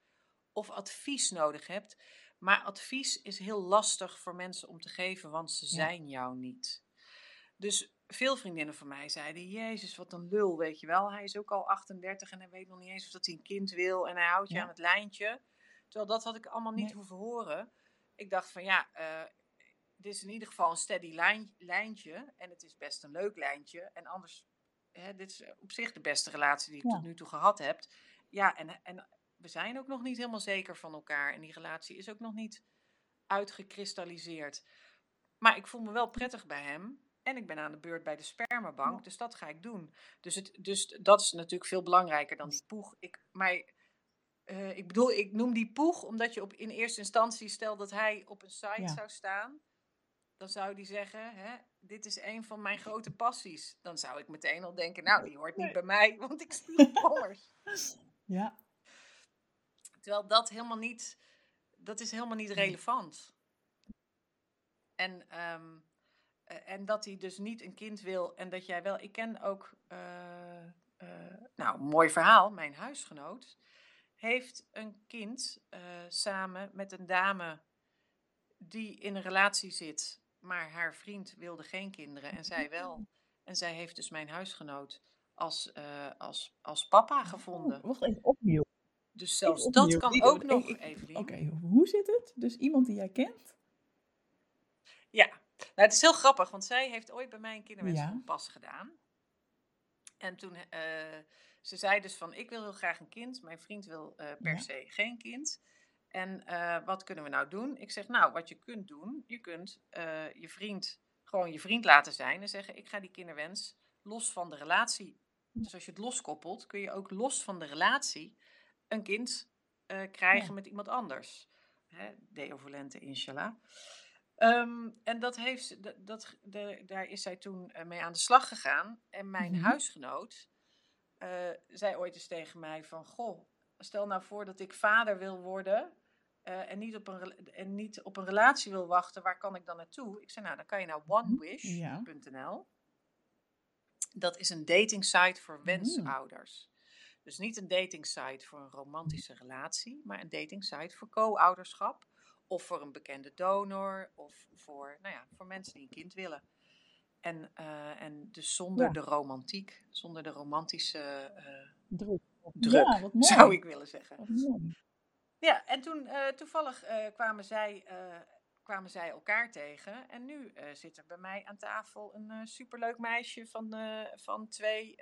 of advies nodig hebt. Maar advies is heel lastig voor mensen om te geven, want ze Ja. zijn jou niet. Dus veel vriendinnen van mij zeiden: Jezus, wat een lul, weet je wel. Hij is ook al 38 en hij weet nog niet eens of dat hij een kind wil. En hij houdt je Ja. aan het lijntje. Terwijl dat had ik allemaal niet Nee. hoeven horen. Ik dacht van ja, eh, dit is in ieder geval een steady lijn, lijntje. En het is best een leuk lijntje. En anders, hè, dit is op zich de beste relatie die ik Ja. tot nu toe gehad heb. Ja, en, en we zijn ook nog niet helemaal zeker van elkaar. En die relatie is ook nog niet uitgekristalliseerd. Maar ik voel me wel prettig bij hem. En ik ben aan de beurt bij de spermabank, Ja. dus dat ga ik doen. Dus, het, dus dat is natuurlijk veel belangrijker dan die poeg. Ik, maar eh, ik bedoel, ik noem die poeg omdat je op, in eerste instantie, stel dat hij op een site Ja. zou staan, dan zou die zeggen, hè, dit is een van mijn grote passies. Dan zou ik meteen al denken, nou, die hoort niet bij mij, want ik speel brommers. Ja, Terwijl dat helemaal niet, dat is helemaal niet relevant. En, ehm, eh, en dat hij dus niet een kind wil en dat jij wel. Ik ken ook, eh, eh, nou, mooi verhaal. Mijn huisgenoot heeft een kind samen met een dame die in een relatie zit, maar haar vriend wilde geen kinderen en zij wel. En zij heeft dus mijn huisgenoot als, eh, als, als papa gevonden. Oh, wacht even, opnieuw. Dus zelfs dat kan ook nog, ik- Evelien. Oké, hoe zit het? Dus iemand die jij kent? Ja, nou, het is heel grappig, want zij heeft ooit bij mij een kinderwens Ja. gedaan. En toen, eh, ze zei dus van, ik wil heel graag een kind, mijn vriend wil eh, per Ja. se geen kind. En eh, wat kunnen we nou doen? Ik zeg, nou, wat je kunt doen, je kunt eh, je vriend gewoon je vriend laten zijn en zeggen, ik ga die kinderwens los van de relatie. Dus als je het loskoppelt, kun je ook los van de relatie een kind eh, krijgen Ja. met iemand anders. Hè, Deo volente, inshallah. Ehm, en dat heeft, dat, de- daar is zij toen mee aan de slag gegaan. En mijn Mhm. huisgenoot zei ooit eens tegen mij van... Goh, stel nou voor dat ik vader wil worden... eh, en, niet op een, en niet op een relatie wil wachten, waar kan ik dan naartoe? Ik zei, nou, dan kan je naar onewish.nl. Dat is een dating site voor wensouders. Dus niet een dating site voor een romantische relatie, maar een dating site voor co-ouderschap. Of voor een bekende donor, of voor, nou ja, voor mensen die een kind willen. En, eh, en dus zonder Ja. de romantiek, zonder de romantische eh, Druk. druk, Ja, zou ik willen zeggen. Ja, en toen eh, toevallig eh, kwamen, zij, eh, kwamen zij elkaar tegen. En nu zit er bij mij aan tafel een superleuk meisje van, van twee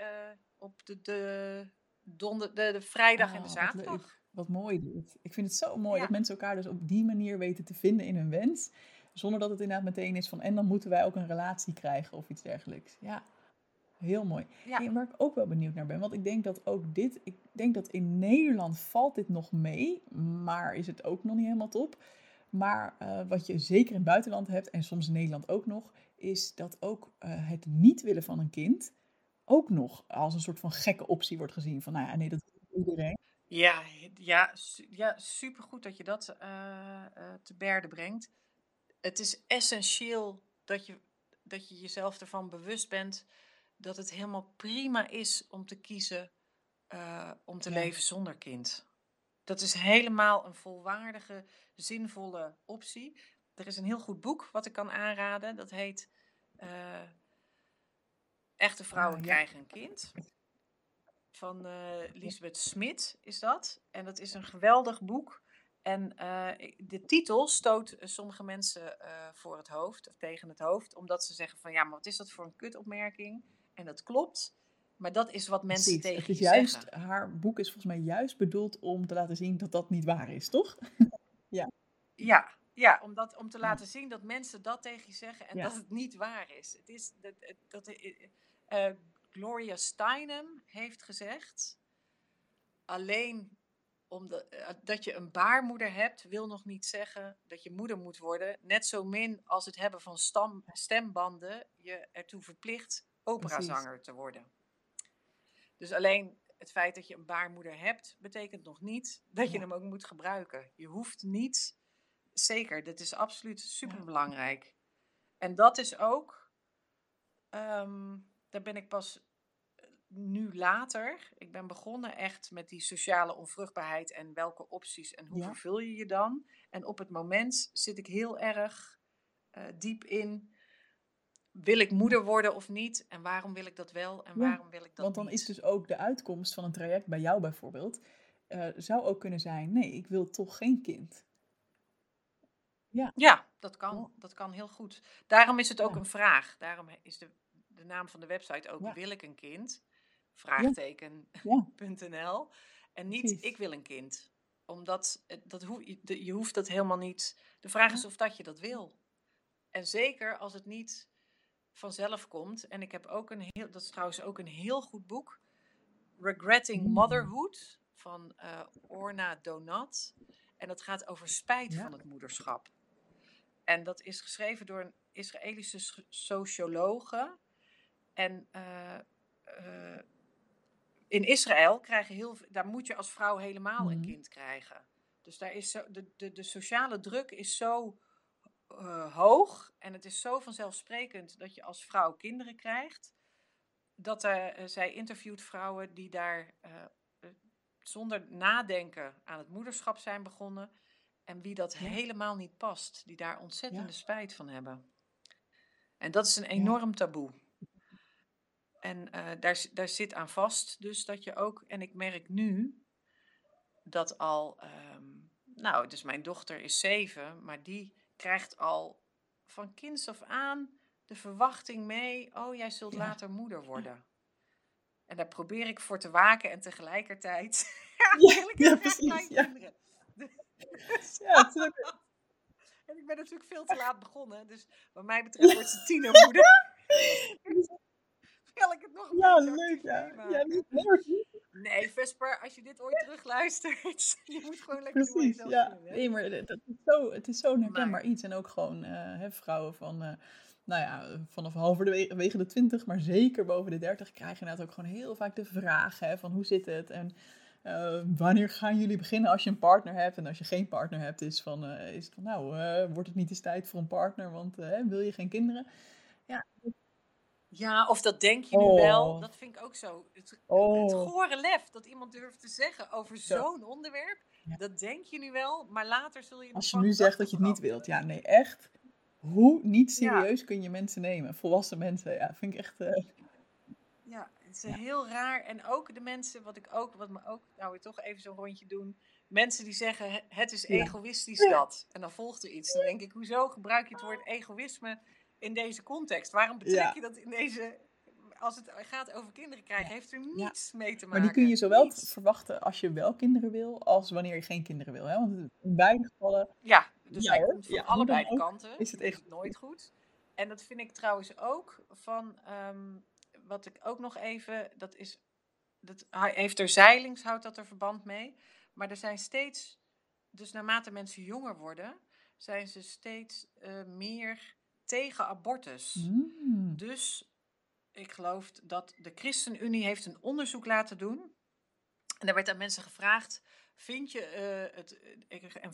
op de, de, donder, de, de vrijdag en de Ah, wat zaterdag. Wat mooi dit. Ik vind het zo mooi Ja. dat mensen elkaar dus op die manier weten te vinden in hun wens. Zonder dat het inderdaad meteen is van en dan moeten wij ook een relatie krijgen of iets dergelijks. Ja, heel mooi. Ja. Hey, waar ik ook wel benieuwd naar ben, want ik denk dat ook dit, ik denk dat in Nederland valt dit nog mee, maar is het ook nog niet helemaal top. Maar eh, wat je zeker in het buitenland hebt, en soms in Nederland ook nog, is dat ook eh, het niet willen van een kind ook nog als een soort van gekke optie wordt gezien. Van nou ja, nee, dat wil iedereen. Ja, ja, su- ja supergoed dat je dat eh, te berde brengt. Het is essentieel dat je, dat je jezelf ervan bewust bent dat het helemaal prima is om te kiezen eh, om te Ja. leven zonder kind. Dat is helemaal een volwaardige, zinvolle optie. Er is een heel goed boek wat ik kan aanraden. Dat heet eh, Echte vrouwen Ah, ja. krijgen een kind. van uh, Lisbeth Smit is dat. En dat is een geweldig boek. En uh, de titel stoot sommige mensen voor het hoofd of tegen het hoofd, omdat ze zeggen van ja, maar wat is dat voor een kutopmerking? En dat klopt. Maar dat is wat mensen Precies. tegen het is je juist, zeggen. Haar boek is volgens mij juist bedoeld om te laten zien dat dat niet waar is, toch? ja. Ja, ja om, dat, om te laten zien dat mensen dat tegen je zeggen en ja. dat het niet waar is. Het is dat, dat, uh, Gloria Steinem heeft gezegd: alleen omdat dat je een baarmoeder hebt, wil nog niet zeggen dat je moeder moet worden. Net zo min als het hebben van stam, stembanden je ertoe verplicht operazanger te worden. Dus alleen het feit dat je een baarmoeder hebt, betekent nog niet dat je hem ook moet gebruiken. Je hoeft niet, zeker, dat is absoluut superbelangrijk. En dat is ook, um, daar ben ik pas eh, nu later, ik ben begonnen echt met die sociale onvruchtbaarheid en welke opties en hoe ja. vervul je je dan. En op het moment zit ik heel erg uh, diep in wil ik moeder worden of niet? En waarom wil ik dat wel en waarom wil ik dat Want dan niet? is dus ook de uitkomst van een traject bij jou bijvoorbeeld, uh, zou ook kunnen zijn, nee, ik wil toch geen kind. Ja, ja dat kan. Dat kan heel goed. Daarom is het ook ja. een vraag. Daarom is de, de naam van de website ook Wil ik een kind? Vraagteken.nl En niet Precies. ik wil een kind. Omdat dat ho je, je hoeft dat helemaal niet. De vraag is of dat je dat wil. En zeker als het niet vanzelf komt. En ik heb ook een heel, dat is trouwens ook een heel goed boek. Regretting Mm. Motherhood van uh, Orna Donat. En dat gaat over spijt Ja. van het moederschap. En dat is geschreven door een Israëlische sch- sociologe. En eh, eh, in Israël krijgen heel, v- daar moet je als vrouw helemaal een Mhm. kind krijgen. Dus daar is zo, de, de, de sociale druk is zo eh, hoog en het is zo vanzelfsprekend dat je als vrouw kinderen krijgt, dat eh, zij interviewt vrouwen die daar eh, zonder nadenken aan het moederschap zijn begonnen en wie dat Ja. helemaal niet past, die daar ontzettende Ja. spijt van hebben. En dat is een Ja. enorm taboe. En daar, daar zit aan vast dus dat je ook, en ik merk nu dat al, ehm, nou, dus mijn dochter is zeven, maar die krijgt al van kinds af aan de verwachting mee, oh, jij zult Ja. later moeder worden. En daar probeer ik voor te waken en tegelijkertijd Ja, precies. Ja. Dus- ja en ik ben natuurlijk veel te laat begonnen, dus wat mij betreft wordt ze tienermoeder. Wil ik het nog een Ja, leuk, ja. Ja, leuk. Nee, Vesper, als je dit ooit terugluistert, je moet gewoon lekker Precies, ja. Nee, maar het, het is zo, het is zo'n herkenbaar Maar, iets. En ook gewoon eh, hè, vrouwen van, eh, nou ja, vanaf halverwege de twintig, maar zeker boven de dertig, krijgen inderdaad ook gewoon heel vaak de vraag hè, van hoe zit het? En eh, wanneer gaan jullie beginnen als je een partner hebt? En als je geen partner hebt, is, van, eh, is het van, nou, eh, wordt het niet eens tijd voor een partner? Want wil je geen kinderen? Ja. of dat denk je nu wel, Oh, dat vind ik ook zo. Het, het oh, gore lef dat iemand durft te zeggen over zo. zo'n onderwerp, Ja. dat denk je nu wel, maar later zul je Als je nu zegt dat je het niet wilt, ja, nee, echt. Hoe niet Ja, serieus kun je mensen nemen? Volwassen mensen, ja, vind ik echt. eh, ja, het is ja. heel raar. En ook de mensen, wat ik ook, wat me ook, nou weer toch even zo'n rondje doen. Mensen die zeggen, "Het- is egoïstisch dat. En dan volgt er iets. Dan denk ik, hoezo gebruik je het woord egoïsme in deze context? Waarom betrek Ja. je dat in deze, als het gaat over kinderen krijgen, heeft er Ja. niets mee te Maar die kun je maken. zowel Niets. verwachten als je wel kinderen wil, als wanneer je geen kinderen wil. Hè? Want in beide gevallen, Ja, dus ja hij komt van allebei de kanten. is het echt. nooit goed. En dat vind ik trouwens ook van, ehm, wat ik ook nog even, dat is, dat, hij heeft er zeilings, houdt dat er verband mee. Maar er zijn steeds, dus naarmate mensen jonger worden, zijn ze steeds eh, meer tegen abortus. Mm. Dus ik geloof dat de ChristenUnie heeft een onderzoek laten doen. En daar werd aan mensen gevraagd, vind je eh, het... En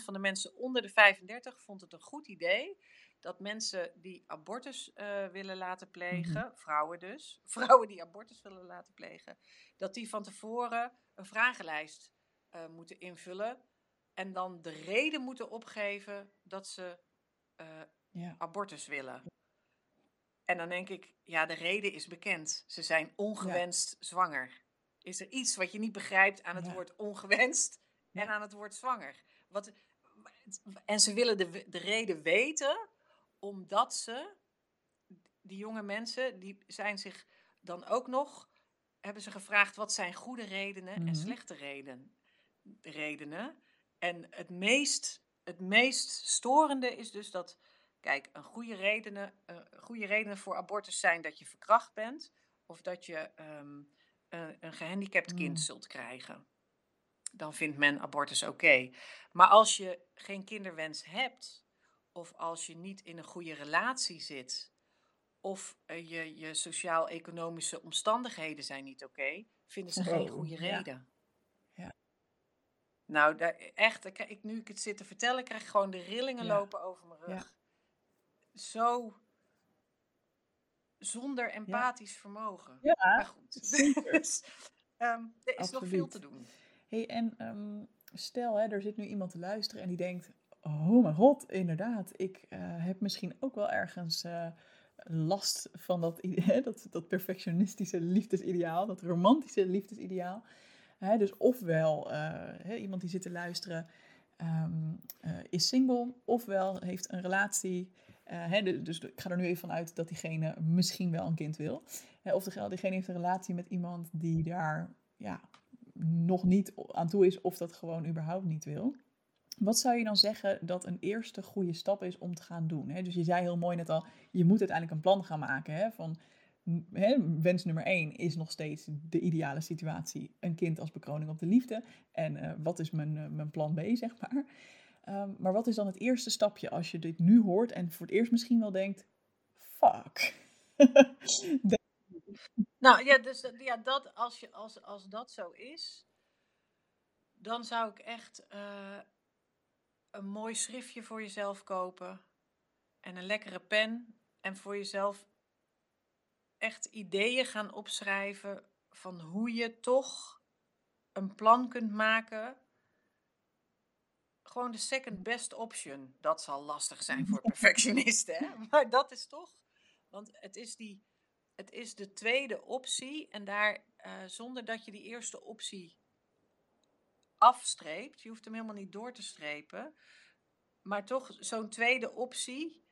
95% van de mensen onder de 35 vond het een goed idee dat mensen die abortus eh, willen laten Mhm. plegen, vrouwen dus, vrouwen die abortus willen laten plegen, dat die van tevoren een vragenlijst eh, moeten invullen en dan de reden moeten opgeven dat ze eh, Ja. abortus willen. En dan denk ik, ja, de reden is bekend. Ze zijn ongewenst zwanger. Is er iets wat je niet begrijpt aan het woord ongewenst en aan het woord zwanger? Wat, en ze willen de, de reden weten, omdat ze, die jonge mensen, die zijn zich dan ook nog, hebben ze gevraagd wat zijn goede redenen en mhm. slechte reden, redenen. En het meest, het meest storende is dus dat, kijk, een goede redenen, uh, goede redenen voor abortus zijn dat je verkracht bent of dat je ehm, een, een gehandicapt kind mm. zult krijgen dan vindt men abortus oké. Maar als je geen kinderwens hebt, of als je niet in een goede relatie zit, of uh, je, je sociaal-economische omstandigheden zijn niet oké, vinden ze geen goede reden. Ja. Nou, daar, echt, ik, nu ik het zit te vertellen, krijg ik gewoon de rillingen lopen over mijn rug. Zo zonder empathisch vermogen. Ja, maar goed. dus, um, er is nog veel te doen hey, en um, stel, hè, er zit nu iemand te luisteren en die denkt: Oh mijn god, inderdaad, ik uh, heb misschien ook wel ergens uh, last van dat, dat, dat perfectionistische liefdesideaal, dat romantische liefdesideaal. Dus ofwel uh, iemand die zit te luisteren um, is single, ofwel heeft een relatie. Hè, dus ik ga er nu even vanuit dat diegene misschien wel een kind wil. of diegene heeft een relatie met iemand die daar ja, nog niet aan toe is of dat gewoon überhaupt niet wil. Wat zou je dan zeggen dat een eerste goede stap is om te gaan doen? Dus je zei heel mooi net al, je moet uiteindelijk een plan gaan maken. Van, wens nummer één is nog steeds de ideale situatie. Een kind als bekroning op de liefde. En uh, wat is mijn, uh, mijn plan B, zeg maar. Um, maar wat is dan het eerste stapje als je dit nu hoort en voor het eerst misschien wel denkt, fuck. Nou ja, dus ja, dat, als, je, als, als dat zo is, dan zou ik echt uh, een mooi schriftje voor jezelf kopen en een lekkere pen en voor jezelf echt ideeën gaan opschrijven van hoe je toch een plan kunt maken. Gewoon de second best option. Dat zal lastig zijn voor perfectionisten, hè? maar dat is toch. Want het is die het is de tweede optie en daar uh, zonder dat je die eerste optie afstreept, je hoeft hem helemaal niet door te strepen, maar toch zo'n tweede optie,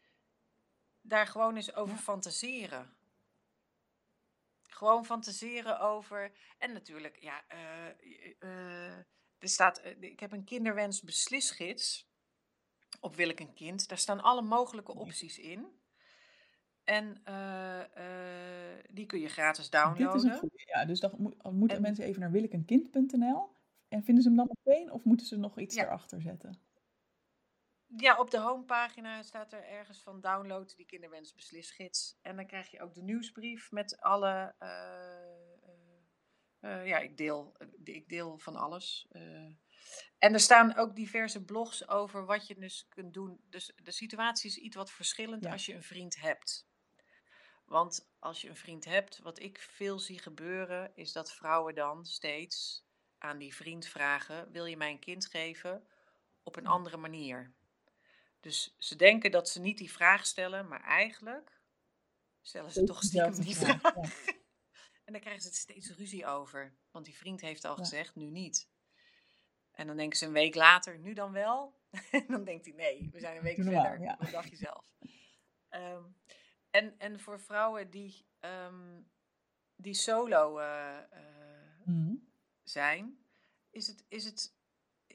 daar gewoon eens over fantaseren. Gewoon fantaseren over. En natuurlijk, ja, uh, uh, er staat. ik heb een kinderwens beslisgids. Op wil ik een kind. Daar staan alle mogelijke opties in. En uh, uh, die kun je gratis downloaden. Dit is een goede, ja, dus dan moeten en, mensen even naar wilikenkind.nl. En vinden ze hem dan meteen of moeten ze nog iets erachter zetten? Ja, op de homepagina staat er ergens van download die kinderwens beslisgids. En dan krijg je ook de nieuwsbrief met alle... Uh, ja, ik deel, ik deel van alles. en er staan ook diverse blogs over wat je dus kunt doen. Dus de situatie is iets wat verschillend als je een vriend hebt. Want als je een vriend hebt, wat ik veel zie gebeuren, is dat vrouwen dan steeds aan die vriend vragen: Wil je mij een kind geven? op een andere manier. Dus ze denken dat ze niet die vraag stellen, maar eigenlijk stellen ze toch stiekem die vraag. en dan krijgen ze er steeds ruzie over. Want die vriend heeft al gezegd, nu niet. En dan denken ze een week later, nu dan wel? en dan denkt hij, nee, we zijn een week verder. Ja. Dacht je zelf? Um, en, en voor vrouwen die, um, die solo uh, uh, zijn, is het, is, het,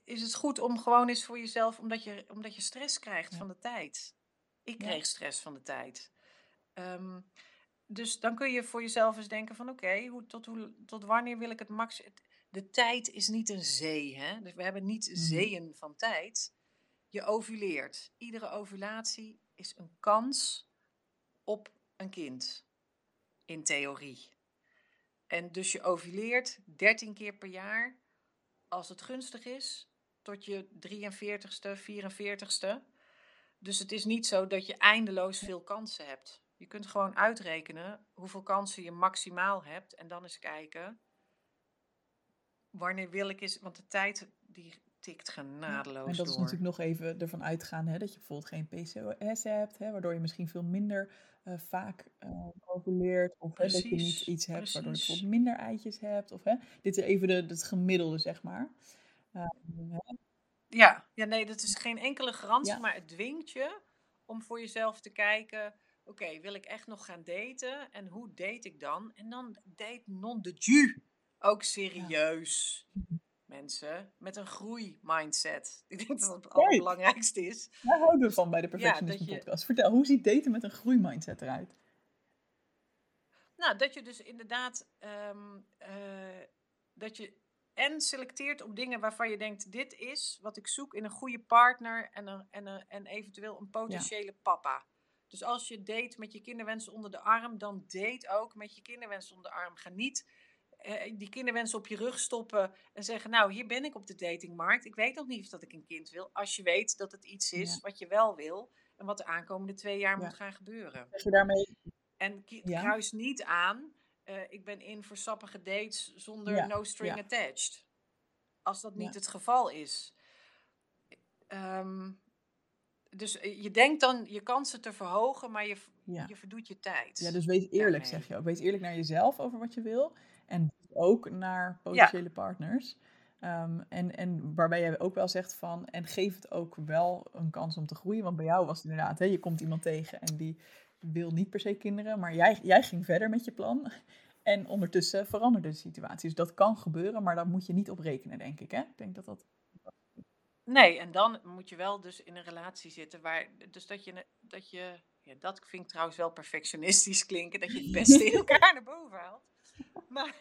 is het goed om gewoon eens voor jezelf, omdat je, omdat je stress krijgt van de tijd. Ik kreeg stress van de tijd. Um, dus dan kun je voor jezelf eens denken van oké, okay, tot, hoe, tot wanneer wil ik het max... De tijd is niet een zee, hè? Dus we hebben niet mm. zeeën van tijd. Je ovuleert. Iedere ovulatie is een kans op een kind. In theorie. En dus je ovuleert 13 keer per jaar, als het gunstig is, tot je 43ste, 44ste. Dus het is niet zo dat je eindeloos veel kansen hebt. Je kunt gewoon uitrekenen hoeveel kansen je maximaal hebt en dan eens kijken wanneer wil ik eens, want de tijd die tikt Ja, genadeloos en dat is door. natuurlijk nog even ervan uitgaan hè, dat je bijvoorbeeld geen PCOS hebt, hè, waardoor je misschien veel minder eh, vaak eh ovuleert. Of hè, dat je niet iets hebt waardoor je bijvoorbeeld minder eitjes hebt. Of, hè, dit is even de, het gemiddelde, zeg maar. Eh, hè, Ja, ja, nee, dat is geen enkele garantie, ja, maar het dwingt je om voor jezelf te kijken: oké, wil ik echt nog gaan daten? En hoe date ik dan? En dan date non de jus. Ook serieus, Mhm. mensen, met een groeimindset. Ik denk dat dat het allerbelangrijkste is. daar houden we van bij de Ja, je, Podcast. Vertel, hoe ziet daten met een groeimindset eruit? nou, dat je dus inderdaad, ehm, eh, dat je en selecteert op dingen waarvan je denkt: dit is wat ik zoek in een goede partner en, een, en, een, en eventueel een Ja, potentiële papa. Dus als je date met je kinderwens onder de arm, dan date ook met je kinderwens onder de arm. Ga niet eh, die kinderwens op je rug stoppen en zeggen: Nou, hier ben ik op de datingmarkt. Ik weet nog niet of dat ik een kind wil. Als je weet dat het iets is ja, wat je wel wil en wat de aankomende twee jaar moet gaan gebeuren. Je daarmee, En kruis niet aan: eh, Ik ben in voor sappige dates zonder ja, no string ja, attached. Als dat niet ja, het geval is. Ehm, dus eh, je denkt dan je kansen te verhogen, maar je, ja. je verdoet je Ja, tijd dus wees eerlijk, zeg je ook. Wees eerlijk naar jezelf over wat je wil. En ook naar Ja, potentiële partners. Ehm, en, en waarbij jij ook wel zegt van, en geef het ook wel een kans om te groeien. Want bij jou was het inderdaad, hè, je komt iemand tegen en die wil niet per se kinderen. Maar jij, jij ging verder met je plan. En ondertussen veranderde de situatie. Dus dat kan gebeuren, maar daar moet je niet op rekenen, denk ik. Hè? Ik denk dat dat... nee, en dan moet je wel dus in een relatie zitten waar, dus dat je, dat je, ja, dat vind ik trouwens wel perfectionistisch klinken, dat je het beste in elkaar naar boven haalt. Maar,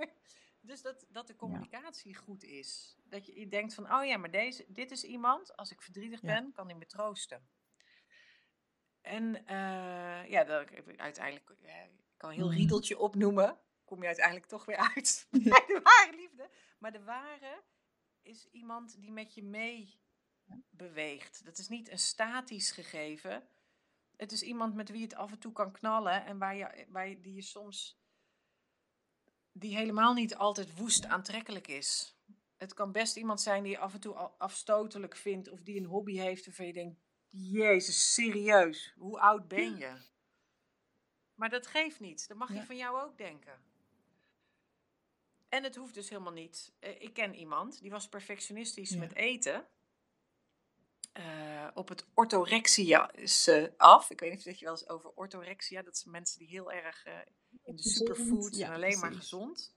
dus dat, dat de Ja, communicatie goed is. Dat je, je denkt van, oh ja, maar deze, dit is iemand, als ik verdrietig ja, ben, kan hij me troosten. En eh, ja, dat, uiteindelijk ik kan een heel mhm, riedeltje opnoemen. Kom je uiteindelijk toch weer uit bij de ware liefde. Maar de ware is iemand die met je mee beweegt. Dat is niet een statisch gegeven. Het is iemand met wie het af en toe kan knallen en waar je, waar je, die je soms, die helemaal niet altijd woest aantrekkelijk is. Het kan best iemand zijn die je af en toe afstotelijk vindt of die een hobby heeft waarvan je denkt, Jezus, serieus, hoe oud ben je? Maar dat geeft niet. Dat mag je ja, van jou ook denken. En het hoeft dus helemaal niet. Eh, Ik ken iemand die was perfectionistisch met ja. eten. eh, op het orthorexia af. Ik weet niet of je wel eens over orthorexia. Dat zijn mensen die heel erg eh, in de Gezond, superfoods en ja, alleen maar gezond.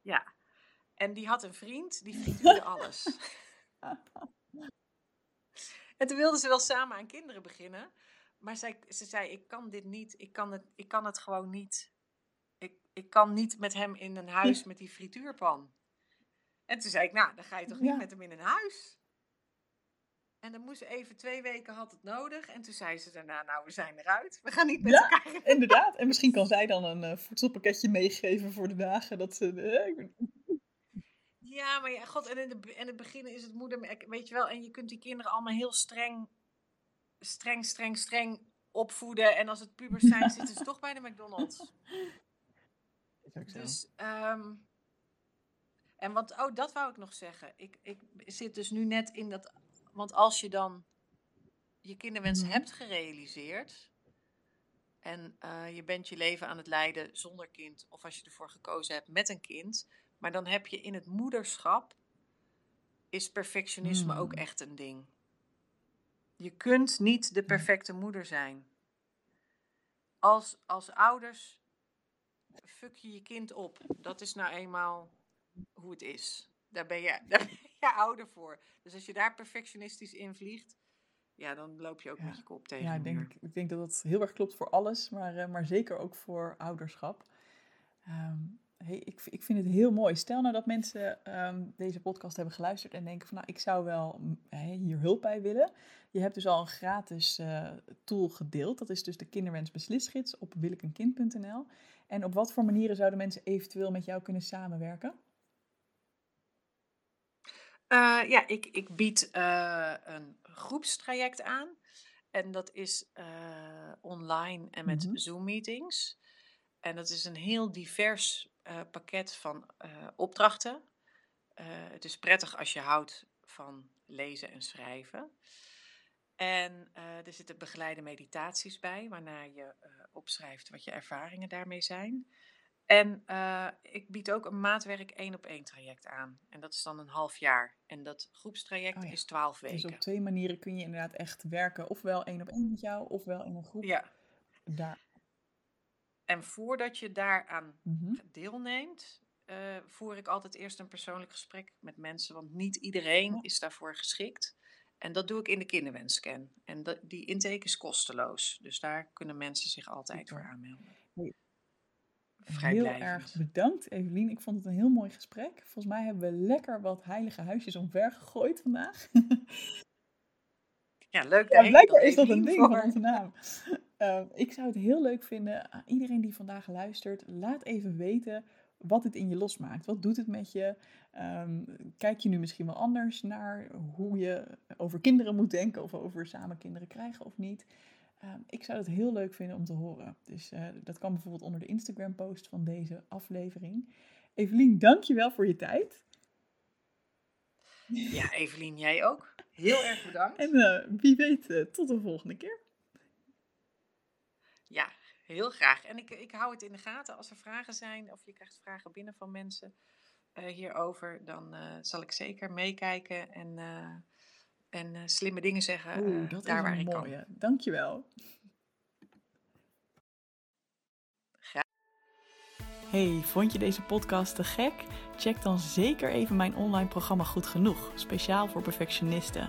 Ja. En die had een vriend die frituurde alles. En toen wilden ze wel samen aan kinderen beginnen. Maar zij, ze zei, ik kan dit niet. Ik kan het, ik kan het gewoon niet. Ik, ik kan niet met hem in een huis met die frituurpan. En toen zei ik, nou, dan ga je toch niet Ja, met hem in een huis? En dan moest ze even twee weken had het nodig. En toen zei ze daarna, nou, we zijn eruit. We gaan niet met ja, elkaar inderdaad. En misschien kan zij dan een eh, voedselpakketje meegeven voor de dagen dat ze... eh, Ja, maar ja, god, en in, de, in het begin is het moeder, weet je wel, en je kunt die kinderen allemaal heel streng, streng, streng, streng opvoeden. En als het pubers zijn, zitten ze toch bij de McDonald's. Is ook zo. Dus, ehm, en wat, oh, dat wou ik nog zeggen. Ik, ik zit dus nu net in dat, want als je dan je kinderwens Mhm. hebt gerealiseerd en eh, je bent je leven aan het leiden zonder kind, of als je ervoor gekozen hebt met een kind, maar dan heb je in het moederschap, is perfectionisme ook Hmm. echt een ding. Je kunt niet de perfecte moeder zijn. Als, als ouders fuck je je kind op. Dat is nou eenmaal hoe het is. Daar ben je, daar ben je ouder voor. Dus als je daar perfectionistisch in vliegt, ja, dan loop je ook Ja. met je kop tegen Ja, ik denk, ik denk dat dat heel erg klopt voor alles, maar, eh, maar zeker ook voor ouderschap. Ehm, hey, ik, ik vind het heel mooi. Stel nou dat mensen ehm, deze podcast hebben geluisterd en denken van nou, ik zou wel mm, hier hulp bij willen. Je hebt dus al een gratis eh, tool gedeeld. Dat is dus de kinderwens beslisgids op willekenkind.nl. En op wat voor manieren zouden mensen eventueel met jou kunnen samenwerken? Eh, ja, ik, ik bied eh, een groepstraject aan. En dat is online en met Mhm. Zoom-meetings. En dat is een heel divers eh, pakket van eh, opdrachten. Eh, het is prettig als je houdt van lezen en schrijven. En er zitten begeleide meditaties bij, waarna je opschrijft wat je ervaringen daarmee zijn. En ik bied ook een maatwerk één op één traject aan. En dat is dan een half jaar. En dat groepstraject Oh ja. is twaalf Dus weken. op twee manieren kun je inderdaad echt werken. Ofwel één op één met jou, ofwel in een groep. Ja. Daar. En voordat je daaraan Mhm. deelneemt, eh, voer ik altijd eerst een persoonlijk gesprek met mensen. Want niet iedereen is daarvoor geschikt. En dat doe ik in de kinderwenscan. En dat, die intake is kosteloos. Dus daar kunnen mensen zich altijd voor aanmelden. Heel erg bedankt, Evelien. Ik vond het een heel mooi gesprek. Volgens mij hebben we lekker wat heilige huisjes omver gegooid vandaag. Ja, leuk. Ja, blijkbaar is dat een ding van voor. onze naam. Ehm, ik zou het heel leuk vinden, aan iedereen die vandaag luistert, laat even weten wat het in je losmaakt. Wat doet het met je? Ehm, kijk je nu misschien wel anders naar hoe je over kinderen moet denken of over samen kinderen krijgen of niet? Ehm, ik zou het heel leuk vinden om te horen. Dus eh, dat kan bijvoorbeeld onder de Instagram post van deze aflevering. Evelien, dankjewel voor je tijd. Ja, Evelien, jij ook. Heel erg bedankt. En eh, wie weet, eh, tot de volgende keer. Heel graag. En ik, ik hou het in de gaten. Als er vragen zijn of je krijgt vragen binnen van mensen eh, hierover, dan eh, zal ik zeker meekijken en, eh, en slimme dingen zeggen Oeh, dat daar is waar een ik kan. mooie. Dankjewel. Graag. Hey, vond je deze podcast te gek? Check dan zeker even mijn online programma Goed Genoeg, speciaal voor perfectionisten.